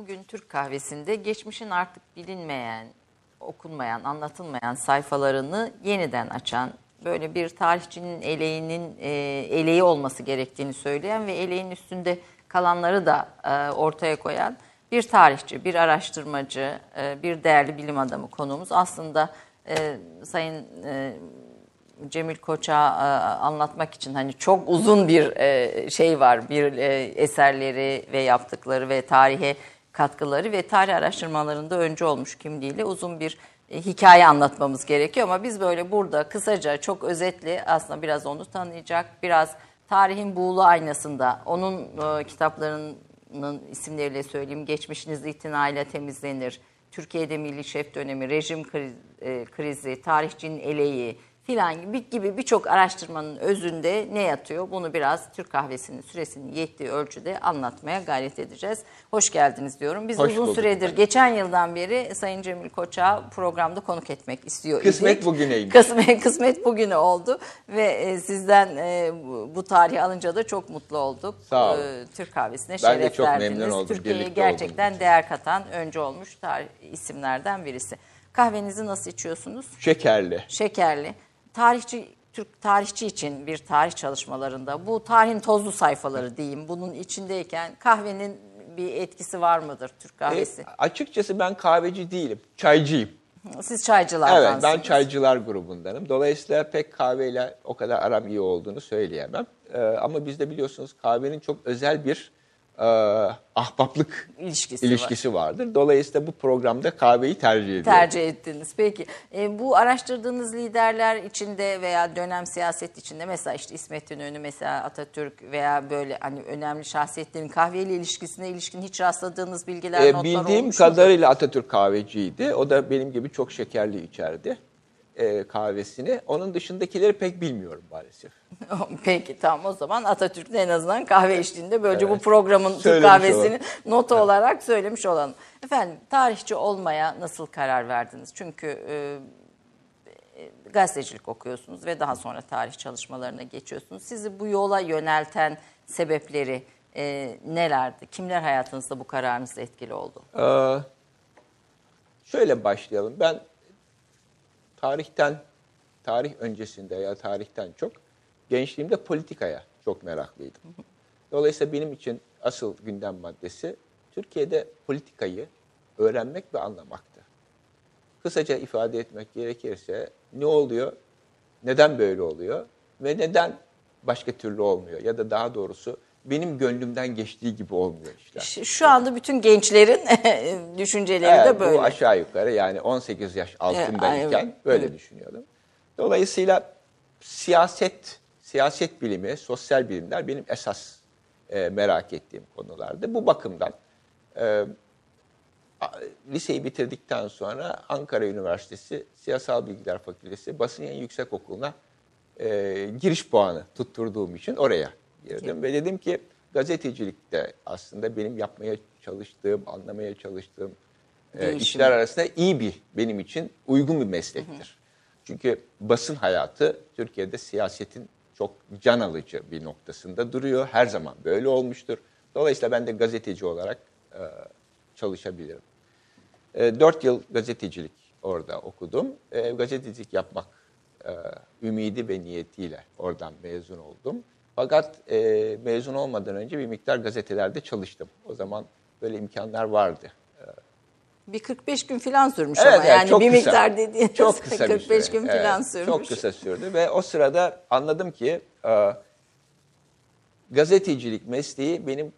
bugün Türk kahvesinde geçmişin artık bilinmeyen, okunmayan, anlatılmayan sayfalarını yeniden açan, böyle bir tarihçinin eleğinin e, eleği olması gerektiğini söyleyen ve eleğin üstünde kalanları da e, ortaya koyan bir tarihçi, bir araştırmacı, e, bir değerli bilim adamı konuğumuz. Aslında e, Sayın e, Cemil Koç'a e, anlatmak için hani çok uzun bir e, şey var, bir e, eserleri ve yaptıkları ve tarihe katkıları ve tarih araştırmalarında önce olmuş kimliğiyle uzun bir e, hikaye anlatmamız gerekiyor ama biz böyle burada kısaca çok özetli aslında biraz onu tanıyacak, biraz tarihin buğulu aynasında onun e, kitaplarının isimleriyle söyleyeyim. Geçmişiniz itinayla temizlenir. Türkiye'de Milli Şef dönemi, rejim kriz, e, krizi, tarihçinin eleği filan gibi gibi birçok araştırmanın özünde ne yatıyor? Bunu biraz Türk kahvesinin süresinin yettiği ölçüde anlatmaya gayret edeceğiz. Hoş geldiniz diyorum. Biz Hoş uzun süredir, efendim. geçen yıldan beri Sayın Cemil Koç'a programda konuk etmek istiyor Kısmet idik. bugüneymiş. Kısmet, kısmet bugüne oldu ve e, sizden e, bu, tarihi alınca da çok mutlu olduk. Sağ olun. E, Türk kahvesine Ben de şeref çok verdiniz. memnun oldum Türkiye'ye gerçekten değer katan önce olmuş tarih, isimlerden birisi. Kahvenizi nasıl içiyorsunuz? Şekerli. Şekerli. Tarihçi Türk tarihçi için bir tarih çalışmalarında bu tarihin tozlu sayfaları diyeyim bunun içindeyken kahvenin bir etkisi var mıdır Türk E, kahvesi? açıkçası ben kahveci değilim. Çaycıyım. Siz çaycılardansınız. Evet ben çaycılar grubundanım. Dolayısıyla pek kahveyle o kadar aram iyi olduğunu söyleyemem. Ee, ama bizde biliyorsunuz kahvenin çok özel bir e, ahbaplık İlişkisi var. ilişkisi vardır. Dolayısıyla bu programda kahveyi tercih ediyorum. tercih ettiniz. Peki e, bu araştırdığınız liderler içinde veya dönem siyaset içinde mesela işte İsmet İnönü mesela Atatürk veya böyle hani önemli şahsiyetlerin kahveyle ilişkisine ilişkin hiç rastladığınız bilgiler Ee, notlar bildiğim olmuş kadarıyla Atatürk kahveciydi. O da benim gibi çok şekerli içerdi e, kahvesini. Onun dışındakileri pek bilmiyorum maalesef. Peki tamam o zaman Atatürk'ün en azından kahve içtiğinde böylece bu Evet. programın Türk Söylemiş kahvesini notu olarak söylemiş olalım. Efendim tarihçi olmaya nasıl karar verdiniz? Çünkü e, e, gazetecilik okuyorsunuz ve daha sonra tarih çalışmalarına geçiyorsunuz. Sizi bu yola yönelten sebepleri e, nelerdi? Kimler hayatınızda bu kararınızda etkili oldu? Ee, şöyle başlayalım. Ben tarihten, tarih öncesinde ya tarihten çok gençliğimde politikaya çok meraklıydım. Dolayısıyla benim için asıl gündem maddesi Türkiye'de politikayı öğrenmek ve anlamaktı. Kısaca ifade etmek gerekirse ne oluyor, neden böyle oluyor ve neden başka türlü olmuyor ya da daha doğrusu benim gönlümden geçtiği gibi olmuyor işler. Şu- anda bütün gençlerin düşünceleri Evet, de böyle. Bu aşağı yukarı yani 18 yaş altındayken Evet, böyle evet. düşünüyordum. Dolayısıyla siyaset, siyaset bilimi, sosyal bilimler benim esas e, merak ettiğim konulardı. Bu bakımdan e, liseyi bitirdikten sonra Ankara Üniversitesi Siyasal Bilgiler Fakültesi Basın Yayın Yüksekokulu'na e, giriş puanı tutturduğum için oraya girdim. Ve dedim ki gazetecilikte aslında benim yapmaya çalıştığım, anlamaya çalıştığım e, işler arasında iyi bir, benim için uygun bir meslektir. Çünkü basın hayatı Türkiye'de siyasetin çok can alıcı bir noktasında duruyor. Her zaman böyle olmuştur. Dolayısıyla ben de gazeteci olarak e, çalışabilirim. E, Dört yıl gazetecilik orada okudum. E, gazetecilik yapmak e, ümidi ve niyetiyle oradan mezun oldum. Fakat e, mezun olmadan önce bir miktar gazetelerde çalıştım. O zaman böyle imkanlar vardı. Bir 45 gün falan sürmüş Evet, ama yani çok bir kısa. miktar dediğiniz Çok kısa bir 45 süre. gün Evet, falan sürmüş. Çok kısa sürdü ve o sırada anladım ki e, gazetecilik mesleği benim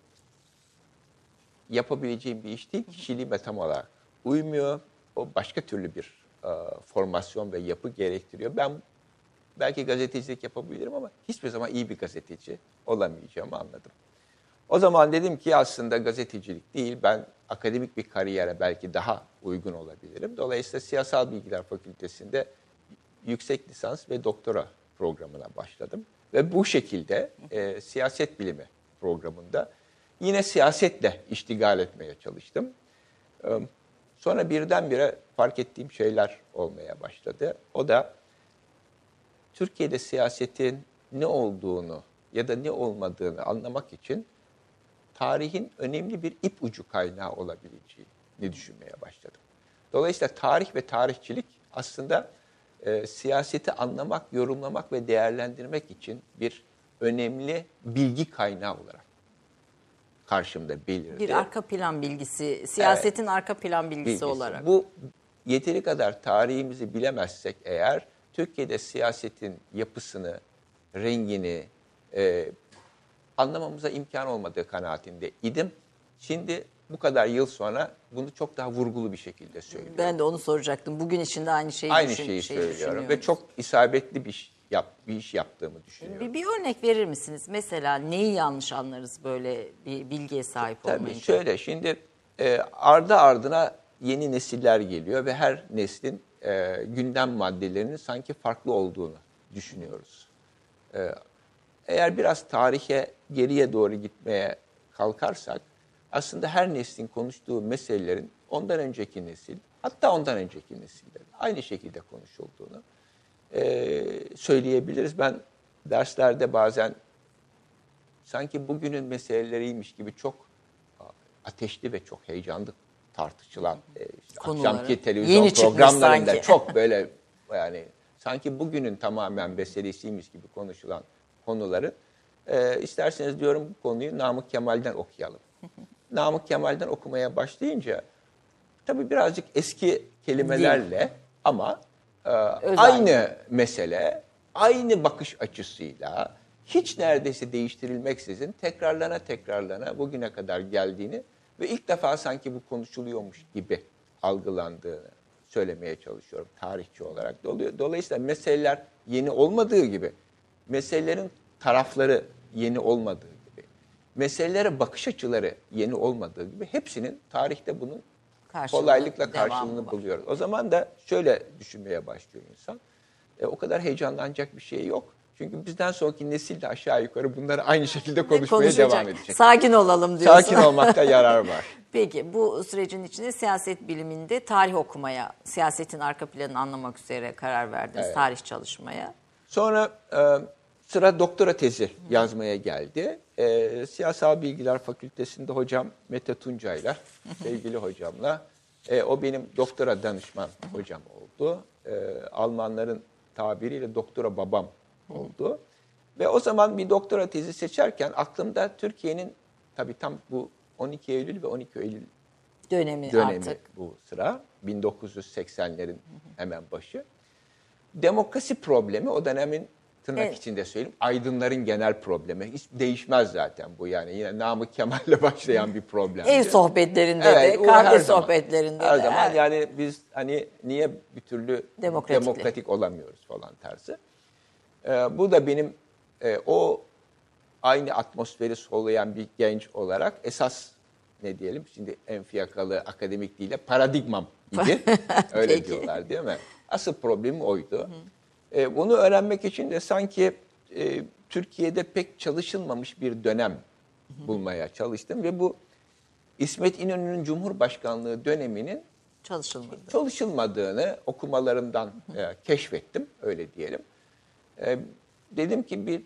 yapabileceğim bir iş değil. Kişiliğime tam olarak uymuyor. O başka türlü bir e, formasyon ve yapı gerektiriyor. Ben belki gazetecilik yapabilirim ama hiçbir zaman iyi bir gazeteci olamayacağımı anladım. O zaman dedim ki aslında gazetecilik değil, ben akademik bir kariyere belki daha uygun olabilirim. Dolayısıyla Siyasal Bilgiler Fakültesi'nde yüksek lisans ve doktora programına başladım. Ve bu şekilde e, siyaset bilimi programında yine siyasetle iştigal etmeye çalıştım. E, sonra birdenbire fark ettiğim şeyler olmaya başladı. O da Türkiye'de siyasetin ne olduğunu ya da ne olmadığını anlamak için tarihin önemli bir ip ucu kaynağı olabileceğini düşünmeye başladım. Dolayısıyla tarih ve tarihçilik aslında e, siyaseti anlamak, yorumlamak ve değerlendirmek için bir önemli bilgi kaynağı olarak karşımda belirdi. Bir arka plan bilgisi, siyasetin arka plan bilgisi, bilgisi. olarak. Bu yeteri kadar tarihimizi bilemezsek eğer Türkiye'de siyasetin yapısını, rengini e, anlamamıza imkan olmadığı kanaatinde idim. Şimdi bu kadar yıl sonra bunu çok daha vurgulu bir şekilde söylüyorum. Ben de onu soracaktım. Bugün içinde aynı şeyi Aynı düşün- şeyi şeyi söylüyorum ve çok isabetli bir iş, yap, bir iş yaptığımı düşünüyorum. Bir, bir örnek verir misiniz? Mesela neyi yanlış anlarız böyle bir bilgiye sahip Tabii olmayınca? şöyle şimdi e, ardı ardına yeni nesiller geliyor ve her neslin e, gündem maddelerinin sanki farklı olduğunu düşünüyoruz. E, eğer biraz tarihe geriye doğru gitmeye kalkarsak aslında her neslin konuştuğu meselelerin ondan önceki nesil hatta ondan önceki nesillerin aynı şekilde konuşulduğunu e, söyleyebiliriz. Ben derslerde bazen sanki bugünün meseleleriymiş gibi çok ateşli ve çok heyecanlı tartışılan e, işte Konuları. akşamki televizyon Yeni programlarında çok böyle yani sanki bugünün tamamen meselesiymiş gibi konuşulan konuları e, isterseniz diyorum bu konuyu Namık Kemal'den okuyalım. Namık Kemal'den okumaya başlayınca tabii birazcık eski kelimelerle ama e, aynı mesele, aynı bakış açısıyla hiç neredeyse değiştirilmeksizin tekrarlana tekrarlana bugüne kadar geldiğini ve ilk defa sanki bu konuşuluyormuş gibi algılandığını söylemeye çalışıyorum tarihçi olarak. Dolayısıyla meseleler yeni olmadığı gibi, meselelerin tarafları yeni olmadığı gibi, meselelere bakış açıları yeni olmadığı gibi hepsinin tarihte bunun Karşılığı, kolaylıkla karşılığını buluyoruz. O zaman da şöyle düşünmeye başlıyor insan. E, o kadar heyecanlanacak bir şey yok. Çünkü bizden sonraki nesil de aşağı yukarı bunları aynı şekilde konuşmaya Konuşacak. devam edecek. Sakin olalım diyorsun. Sakin olmakta yarar var. Peki bu sürecin içinde siyaset biliminde tarih okumaya, siyasetin arka planını anlamak üzere karar verdiniz Evet. tarih çalışmaya. Sonra e, sıra doktora tezi yazmaya geldi. E, Siyasal Bilgiler Fakültesi'nde hocam Mete Tuncay'la, sevgili hocamla, e, o benim doktora danışman hocam oldu. E, Almanların tabiriyle doktora babam oldu. Ve o zaman bir doktora tezi seçerken aklımda Türkiye'nin tabii tam bu 12 Eylül ve 12 Eylül Dönemi, dönemi artık. bu sıra. 1980'lerin hemen başı. Demokrasi problemi o dönemin tırnak Evet. içinde söyleyeyim aydınların genel problemi. Hiç değişmez zaten bu yani. Yine Namık Kemal'le başlayan bir problem. Ev sohbetlerinde Evet, de, kahve zaman. sohbetlerinde Her de. zaman her- yani biz hani niye bir türlü demokratik olamıyoruz falan tarzı. Ee, bu da benim e, o aynı atmosferi soluyan bir genç olarak esas ne diyelim şimdi en fiyakalı akademik değil de paradigmam idi. Öyle Peki. diyorlar değil mi? Asıl problemim oydu. Ee, bunu öğrenmek için de sanki e, Türkiye'de pek çalışılmamış bir dönem bulmaya çalıştım ve bu İsmet İnönü'nün Cumhurbaşkanlığı döneminin çalışılmadı. çalışılmadığını okumalarımdan e, keşfettim öyle diyelim. E, dedim ki bir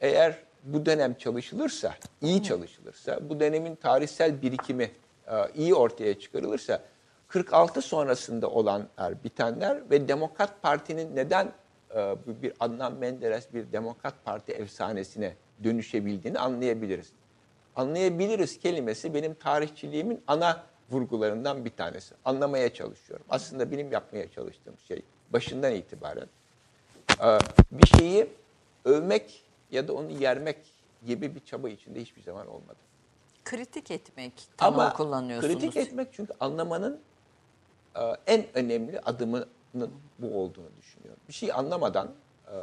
eğer bu dönem çalışılırsa, iyi çalışılırsa, bu dönemin tarihsel birikimi e, iyi ortaya çıkarılırsa 46 sonrasında olanlar, bitenler ve Demokrat Parti'nin neden e, bir Adnan Menderes bir Demokrat Parti efsanesine dönüşebildiğini anlayabiliriz. Anlayabiliriz kelimesi benim tarihçiliğimin ana vurgularından bir tanesi. Anlamaya çalışıyorum. Aslında benim yapmaya çalıştığım şey başından itibaren e, bir şeyi övmek ya da onu yermek gibi bir çaba içinde hiçbir zaman olmadı. Kritik etmek tanımı Ama kullanıyorsunuz. kritik etmek çünkü anlamanın e, en önemli adımının bu olduğunu düşünüyorum. Bir şey anlamadan e,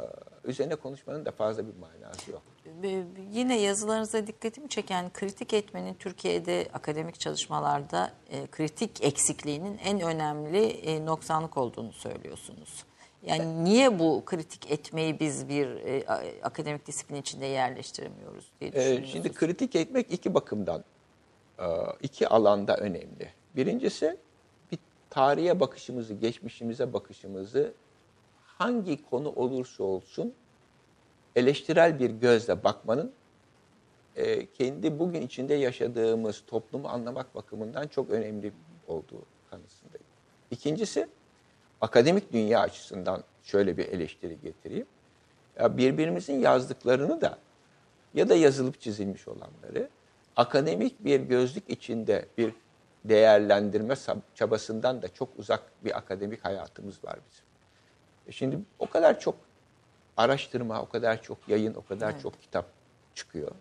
üzerine konuşmanın da fazla bir manası yok. Ee, Yine yazılarınıza dikkatimi çeken kritik etmenin Türkiye'de akademik çalışmalarda e, kritik eksikliğinin en önemli noksanlık olduğunu söylüyorsunuz. Yani niye bu kritik etmeyi biz bir e, akademik disiplin içinde yerleştiremiyoruz diye Ee, düşünüyorsunuz? şimdi kritik etmek iki bakımdan, e, iki alanda önemli. Birincisi bir tarihe bakışımızı, geçmişimize bakışımızı hangi konu olursa olsun eleştirel bir gözle bakmanın e, kendi bugün içinde yaşadığımız toplumu anlamak bakımından çok önemli olduğu kanısındayım. İkincisi akademik dünya açısından şöyle bir eleştiri getireyim. Ya birbirimizin yazdıklarını da ya da yazılıp çizilmiş olanları akademik bir gözlük içinde bir değerlendirme çabasından da çok uzak bir akademik hayatımız var bizim. E şimdi o kadar çok araştırma, o kadar çok yayın, o kadar evet. çok kitap çıkıyor.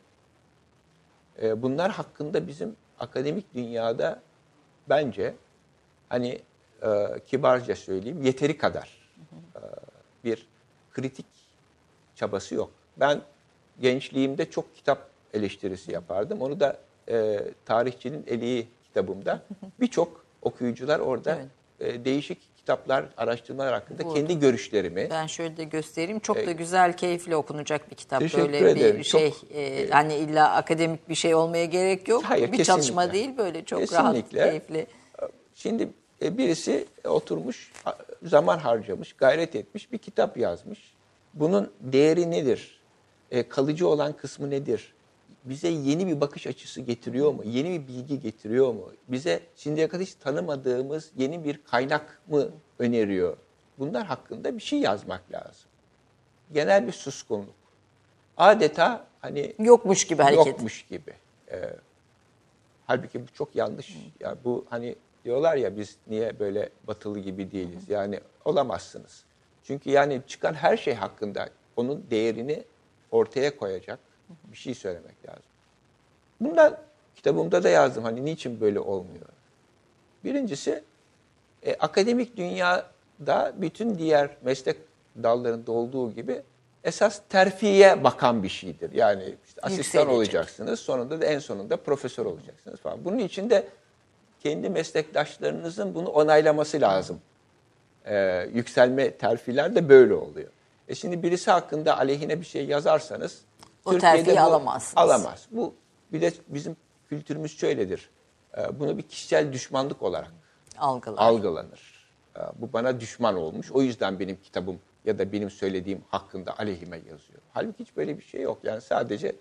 E, bunlar hakkında bizim akademik dünyada bence hani e, kibarca söyleyeyim yeteri kadar e, bir kritik çabası yok. Ben gençliğimde çok kitap eleştirisi yapardım. Onu da e, tarihçinin eliği kitabımda birçok okuyucular orada evet. e, değişik kitaplar, araştırmalar hakkında Burada. kendi görüşlerimi. Ben şöyle de göstereyim. Çok e, da güzel, keyifli okunacak bir kitap. böyle ederim. bir şey, çok, e, hani illa akademik bir şey olmaya gerek yok. Hayır, bir kesinlikle. çalışma değil böyle çok kesinlikle. rahat, keyifli. Şimdi e, birisi oturmuş, zaman harcamış, gayret etmiş, bir kitap yazmış. Bunun değeri nedir? E, kalıcı olan kısmı nedir? bize yeni bir bakış açısı getiriyor mu? Yeni bir bilgi getiriyor mu? Bize şimdiye kadar hiç tanımadığımız yeni bir kaynak mı öneriyor? Bunlar hakkında bir şey yazmak lazım. Genel bir suskunluk. Adeta hani yokmuş gibi hareket. Yokmuş gibi. Ee, halbuki bu çok yanlış. Ya bu hani diyorlar ya biz niye böyle batılı gibi değiliz? Yani olamazsınız. Çünkü yani çıkan her şey hakkında onun değerini ortaya koyacak bir şey söylemek lazım. Bundan kitabımda da yazdım hani niçin böyle olmuyor. Birincisi e, akademik dünyada bütün diğer meslek dallarında olduğu gibi esas terfiye bakan bir şeydir. Yani işte asistan olacaksınız, sonunda da en sonunda profesör olacaksınız falan. Bunun için de kendi meslektaşlarınızın bunu onaylaması lazım. Ee, yükselme terfiler de böyle oluyor. E şimdi birisi hakkında aleyhine bir şey yazarsanız o terfiyi bu, alamazsınız. Alamaz. Bu bir de bizim kültürümüz şöyledir. Ee, bunu bir kişisel düşmanlık olarak Algılar. algılanır. Ee, bu bana düşman olmuş. O yüzden benim kitabım ya da benim söylediğim hakkında aleyhime yazıyor. Halbuki hiç böyle bir şey yok. Yani sadece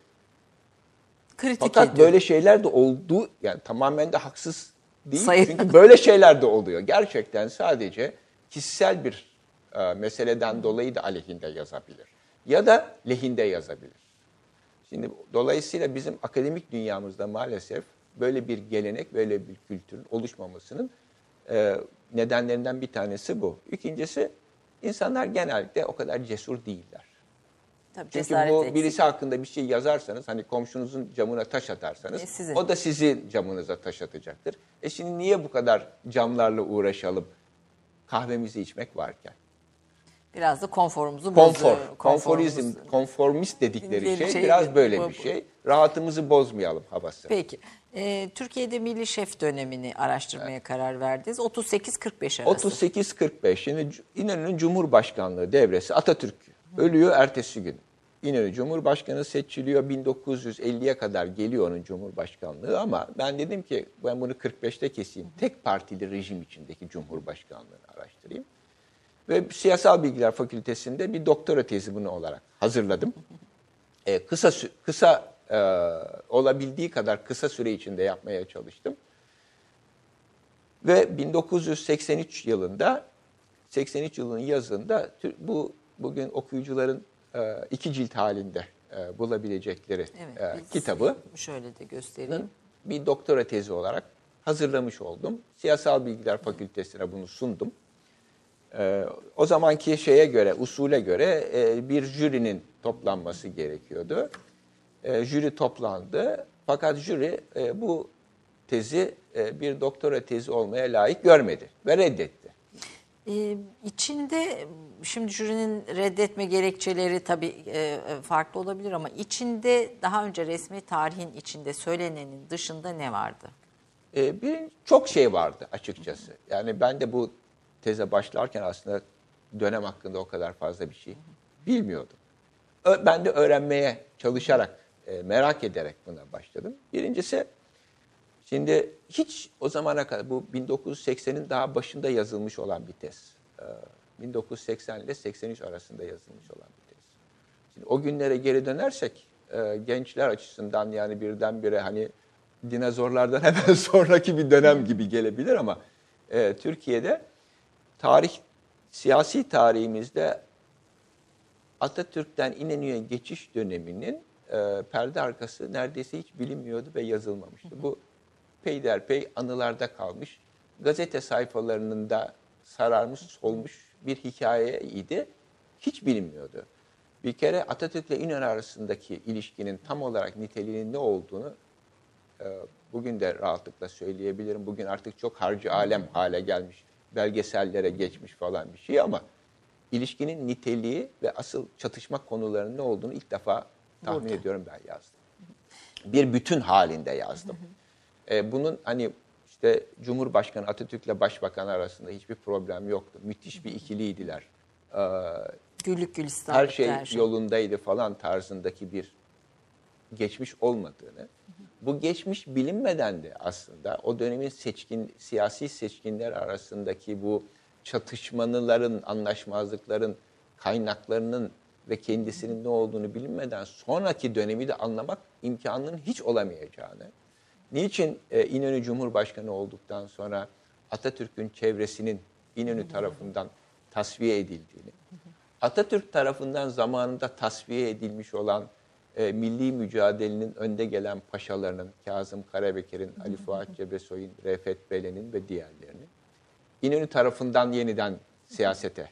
Kritik Fakat ediyor. böyle şeyler de oldu. Yani tamamen de haksız değil. Sayın. Çünkü böyle şeyler de oluyor. Gerçekten sadece kişisel bir e, meseleden dolayı da aleyhinde yazabilir. Ya da lehinde yazabilir. Şimdi dolayısıyla bizim akademik dünyamızda maalesef böyle bir gelenek, böyle bir kültürün oluşmamasının e, nedenlerinden bir tanesi bu. İkincisi insanlar genellikle o kadar cesur değiller. Tabii, Çünkü bu eksik. birisi hakkında bir şey yazarsanız hani komşunuzun camına taş atarsanız e, o da sizin camınıza taş atacaktır. E şimdi niye bu kadar camlarla uğraşalım kahvemizi içmek varken? Biraz da konforumuzu Konfor, bozuyor. Konforizm, konformist dedikleri şey, şey biraz böyle bir şey. Rahatımızı bozmayalım havası. Peki. Ee, Türkiye'de milli şef dönemini araştırmaya evet. karar verdiniz. 38-45 arası. 38-45. Şimdi İnönü'nün Cumhurbaşkanlığı devresi Atatürk ölüyor ertesi gün. İnönü Cumhurbaşkanı seçiliyor. 1950'ye kadar geliyor onun Cumhurbaşkanlığı ama ben dedim ki ben bunu 45'te keseyim. Tek partili rejim içindeki Cumhurbaşkanlığını araştırayım. Ve Siyasal Bilgiler Fakültesi'nde bir doktora tezi bunu olarak hazırladım. E, kısa kısa e, olabildiği kadar kısa süre içinde yapmaya çalıştım. Ve 1983 yılında 83 yılının yazında bu bugün okuyucuların e, iki cilt halinde e, bulabilecekleri evet, e, kitabı şöyle de göstereyim. Bir doktora tezi olarak hazırlamış oldum. Siyasal Bilgiler Fakültesi'ne bunu sundum. E, o zamanki şeye göre, usule göre e, bir jürinin toplanması gerekiyordu. E, jüri toplandı fakat jüri e, bu tezi e, bir doktora tezi olmaya layık görmedi ve reddetti. Ee, içinde şimdi jürinin reddetme gerekçeleri tabii e, farklı olabilir ama içinde daha önce resmi tarihin içinde söylenenin dışında ne vardı? Ee, bir çok şey vardı açıkçası. Yani ben de bu teze başlarken aslında dönem hakkında o kadar fazla bir şey bilmiyordum. Ben de öğrenmeye çalışarak, e, merak ederek buna başladım. Birincisi, şimdi hiç o zamana kadar, bu 1980'in daha başında yazılmış olan bir tez. 1980 e, ile 83 arasında yazılmış olan bir tez. Şimdi o günlere geri dönersek, e, gençler açısından yani birdenbire hani dinozorlardan hemen sonraki bir dönem gibi gelebilir ama e, Türkiye'de tarih siyasi tarihimizde Atatürk'ten İnönü'ye geçiş döneminin e, perde arkası neredeyse hiç bilinmiyordu ve yazılmamıştı. Bu peyderpey anılarda kalmış. Gazete sayfalarının da sararmış, solmuş bir hikayeydi. Hiç bilinmiyordu. Bir kere Atatürk ile İnönü arasındaki ilişkinin tam olarak niteliğinin ne olduğunu e, bugün de rahatlıkla söyleyebilirim. Bugün artık çok harcı alem hale gelmiş, belgesellere geçmiş falan bir şey ama ilişkinin niteliği ve asıl çatışma konularının ne olduğunu ilk defa tahmin Burada. ediyorum ben yazdım. Bir bütün halinde yazdım. E, bunun hani işte Cumhurbaşkanı Atatürk ile Başbakan arasında hiçbir problem yoktu. Müthiş bir ikiliydiler. E, Güllük gülistan. her şey, yolundaydı falan tarzındaki bir geçmiş olmadığını, bu geçmiş bilinmeden de aslında o dönemin seçkin siyasi seçkinler arasındaki bu çatışmaların, anlaşmazlıkların kaynaklarının ve kendisinin ne olduğunu bilinmeden sonraki dönemi de anlamak imkanının hiç olamayacağını, niçin e, İnönü Cumhurbaşkanı olduktan sonra Atatürk'ün çevresinin İnönü tarafından tasfiye edildiğini, Atatürk tarafından zamanında tasfiye edilmiş olan e, milli mücadelenin önde gelen paşalarının, Kazım Karabekir'in, Ali Fuat Cebesoy'un, Refet Belen'in ve diğerlerinin İnönü tarafından yeniden siyasete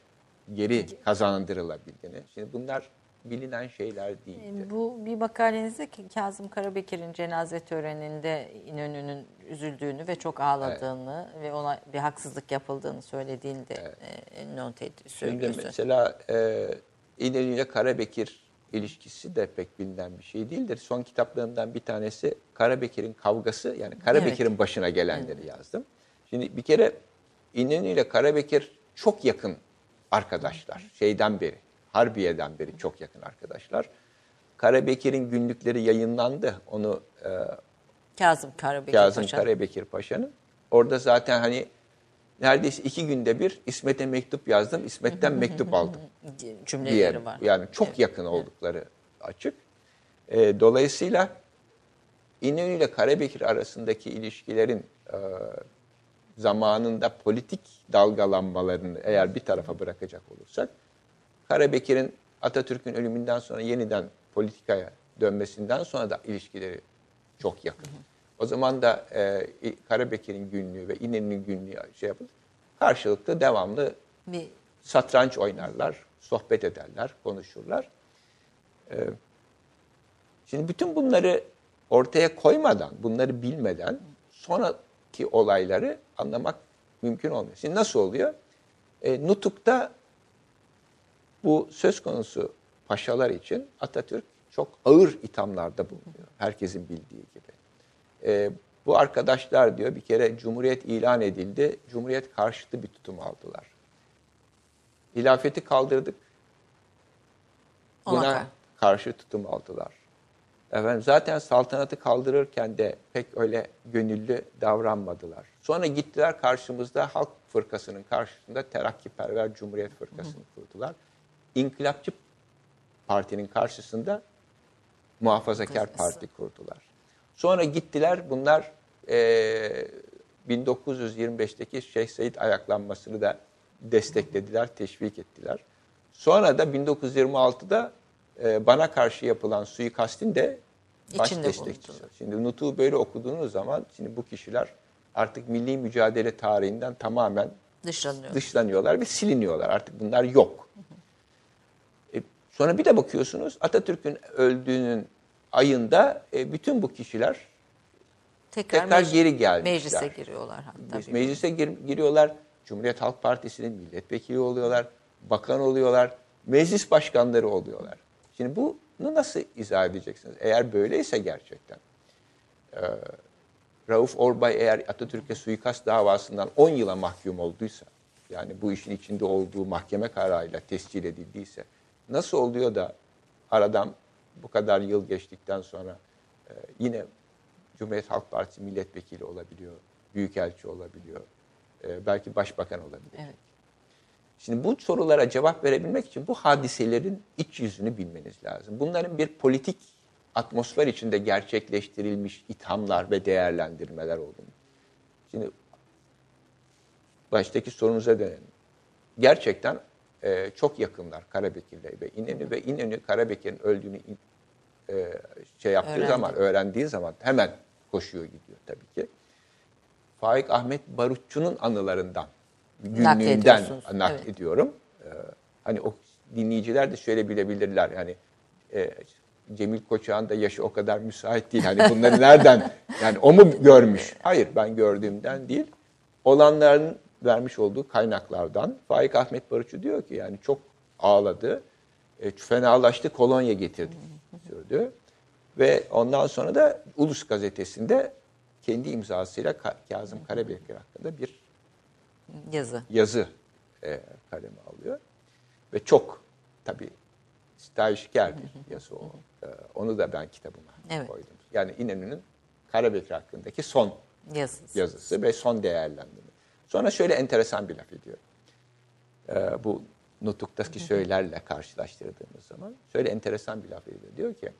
geri kazandırılabildiğini. Şimdi bunlar bilinen şeyler değildi. Bu bir makalenizde ki Kazım Karabekir'in cenaze töreninde İnönü'nün üzüldüğünü ve çok ağladığını ve ona bir haksızlık yapıldığını söylediğini de e, not ed- Şimdi mesela e, İnönü ile Karabekir ilişkisi de pek bilinen bir şey değildir. Son kitaplarımdan bir tanesi Karabekir'in kavgası yani Karabekir'in başına gelenleri yazdım. Şimdi bir kere İnönü ile Karabekir çok yakın arkadaşlar. Şeyden beri, Harbiye'den beri çok yakın arkadaşlar. Karabekir'in günlükleri yayınlandı. Onu e, Kazım Karabekir Kazım Paşa. Karabekir Paşa'nın. Orada zaten hani neredeyse iki günde bir İsmet'e mektup yazdım. İsmet'ten mektup aldım cümleleri diye. var. Yani çok yakın oldukları açık. E, dolayısıyla İnönü ile Karabekir arasındaki ilişkilerin e, zamanında politik dalgalanmalarını eğer bir tarafa bırakacak olursak Karabekir'in Atatürk'ün ölümünden sonra yeniden politikaya dönmesinden sonra da ilişkileri çok yakın. O zaman da e, Karabekir'in günlüğü ve İnönü'nün günlüğü şey yapılır. Karşılıklı devamlı Bir satranç oynarlar, sohbet ederler, konuşurlar. Ee, şimdi bütün bunları ortaya koymadan, bunları bilmeden sonraki olayları anlamak mümkün olmuyor. Şimdi nasıl oluyor? E, Nutuk'ta bu söz konusu paşalar için Atatürk çok ağır ithamlarda bulunuyor. Herkesin bildiği gibi. E, bu arkadaşlar diyor bir kere Cumhuriyet ilan edildi. Cumhuriyet karşıtı bir tutum aldılar. Hilafeti kaldırdık. Buna kar- karşı tutum aldılar. Efendim zaten saltanatı kaldırırken de pek öyle gönüllü davranmadılar. Sonra gittiler karşımızda Halk Fırkası'nın karşısında Terakkiperver Cumhuriyet Fırkası'nı kurdular. İnkılapçı Parti'nin karşısında Muhafazakar. Parti kurdular. Sonra gittiler bunlar eee 1925'teki Şeyh Said ayaklanmasını da desteklediler, teşvik ettiler. Sonra da 1926'da e, bana karşı yapılan suikastin de baş İçinde destekçisi. bulundular. Şimdi Nutuk'u böyle okuduğunuz zaman şimdi bu kişiler artık milli mücadele tarihinden tamamen dışlanıyor. dışlanıyorlar ve siliniyorlar. Artık bunlar yok. Sonra bir de bakıyorsunuz Atatürk'ün öldüğünün ayında e, bütün bu kişiler tekrar, tekrar meclis- geri gelmişler. Meclise giriyorlar hatta. Meclise gir- giriyorlar. Cumhuriyet Halk Partisi'nin milletvekili oluyorlar. Bakan oluyorlar. Meclis başkanları oluyorlar. Şimdi bunu nasıl izah edeceksiniz? Eğer böyleyse gerçekten. e, Rauf Orbay eğer Atatürk'e suikast davasından 10 yıla mahkum olduysa, yani bu işin içinde olduğu mahkeme kararıyla tescil edildiyse, nasıl oluyor da aradan bu kadar yıl geçtikten sonra e, yine Cumhuriyet Halk Partisi milletvekili olabiliyor, büyükelçi olabiliyor, e, belki başbakan olabiliyor. Evet. Şimdi bu sorulara cevap verebilmek için bu hadiselerin iç yüzünü bilmeniz lazım. Bunların bir politik atmosfer içinde gerçekleştirilmiş ithamlar ve değerlendirmeler olduğunu. Şimdi baştaki sorunuza dönelim. Gerçekten e, çok yakınlar Karabekir'le ve İnönü ve İnönü Karabekir'in öldüğünü e, şey yaptığı Öğrendi. zaman, öğrendiği zaman hemen koşuyor gidiyor tabii ki. Faik Ahmet Barutçu'nun anılarından, günlüğünden Naklediyorsunuz, naklediyorum. Ee, hani o dinleyiciler de şöyle bilebilirler. Yani e, Cemil Koçak'ın da yaşı o kadar müsait değil. Hani bunları nereden, yani o mu görmüş? Hayır ben gördüğümden değil. Olanların vermiş olduğu kaynaklardan. Faik Ahmet Barutçu diyor ki yani çok ağladı. E, fenalaştı, kolonya getirdik sürdü. Ve ondan sonra da Ulus gazetesinde kendi imzasıyla Ka- Kazım Karabekir hakkında bir Yazı. yazı e, kaleme alıyor. Ve çok tabii stajyer bir yazı o. E, onu da ben kitabıma Evet. koydum. Yani İnönü'nün Karabekir hakkındaki son Yazısı. yazısı ve son değerlendirme. Sonra şöyle enteresan bir laf ediyor. Ee, bu nutuktaki söylerle karşılaştırdığımız zaman şöyle enteresan bir laf ediyor. Diyor ki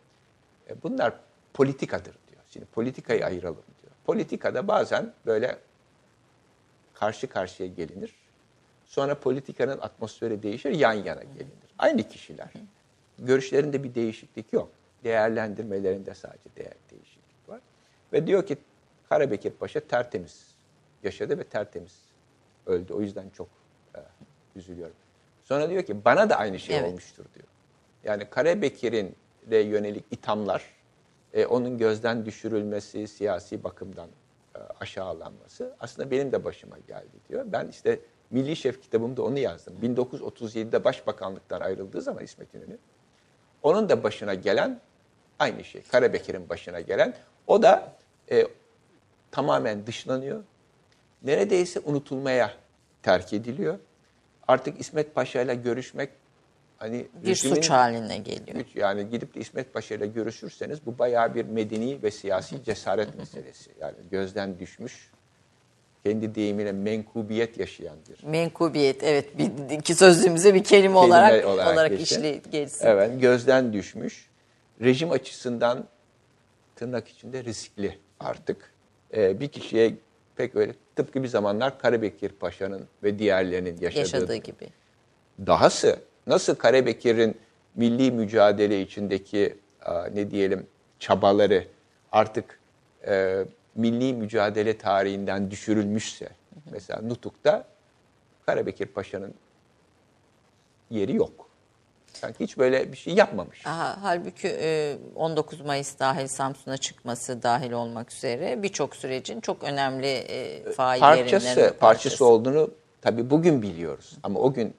e, bunlar politikadır diyor. Şimdi politikayı ayıralım diyor. Politikada bazen böyle karşı karşıya gelinir. Sonra politikanın atmosferi değişir, yan yana gelinir. Aynı kişiler. Görüşlerinde bir değişiklik yok. Değerlendirmelerinde sadece değer değişiklik var. Ve diyor ki Karabekir Paşa tertemiz yaşadı ve tertemiz öldü. O yüzden çok e, üzülüyorum. Sonra diyor ki bana da aynı şey Evet. olmuştur diyor. Yani Karabekir'in de yönelik ithamlar, e, onun gözden düşürülmesi, siyasi bakımdan e, aşağılanması aslında benim de başıma geldi diyor. Ben işte Milli Şef kitabımda onu yazdım. 1937'de Başbakanlıktan ayrıldığı zaman İsmet İnönü, onun da başına gelen aynı şey. Karabekir'in başına gelen. O da e, tamamen dışlanıyor. Neredeyse unutulmaya terk ediliyor. Artık İsmet Paşa ile görüşmek hani Bir rejimin- suç haline geliyor. yani gidip de İsmet Paşa ile görüşürseniz bu bayağı bir medeni ve siyasi cesaret meselesi. Yani gözden düşmüş, kendi deyimiyle menkubiyet yaşayan bir Menkubiyet evet bir, iki sözlüğümüze bir kelime, olarak olarak olarak, geçti. işli geçsin. Evet, gözden düşmüş. Rejim açısından tırnak içinde riskli artık. Ee, bir kişiye pek öyle tıpkı bir zamanlar Karabekir Paşa'nın ve diğerlerinin yaşadığı, Yaşadığı gibi. Dahası nasıl Karabekir'in milli mücadele içindeki ne diyelim çabaları artık e, milli mücadele tarihinden düşürülmüşse mesela Nutuk'ta Karabekir Paşa'nın yeri yok. Sanki hiç böyle bir şey yapmamış. Aha, halbuki e, 19 Mayıs dahil Samsun'a çıkması dahil olmak üzere birçok sürecin çok önemli e, faillerinden parçası, bir parçası olduğunu tabii bugün biliyoruz. Ama o gün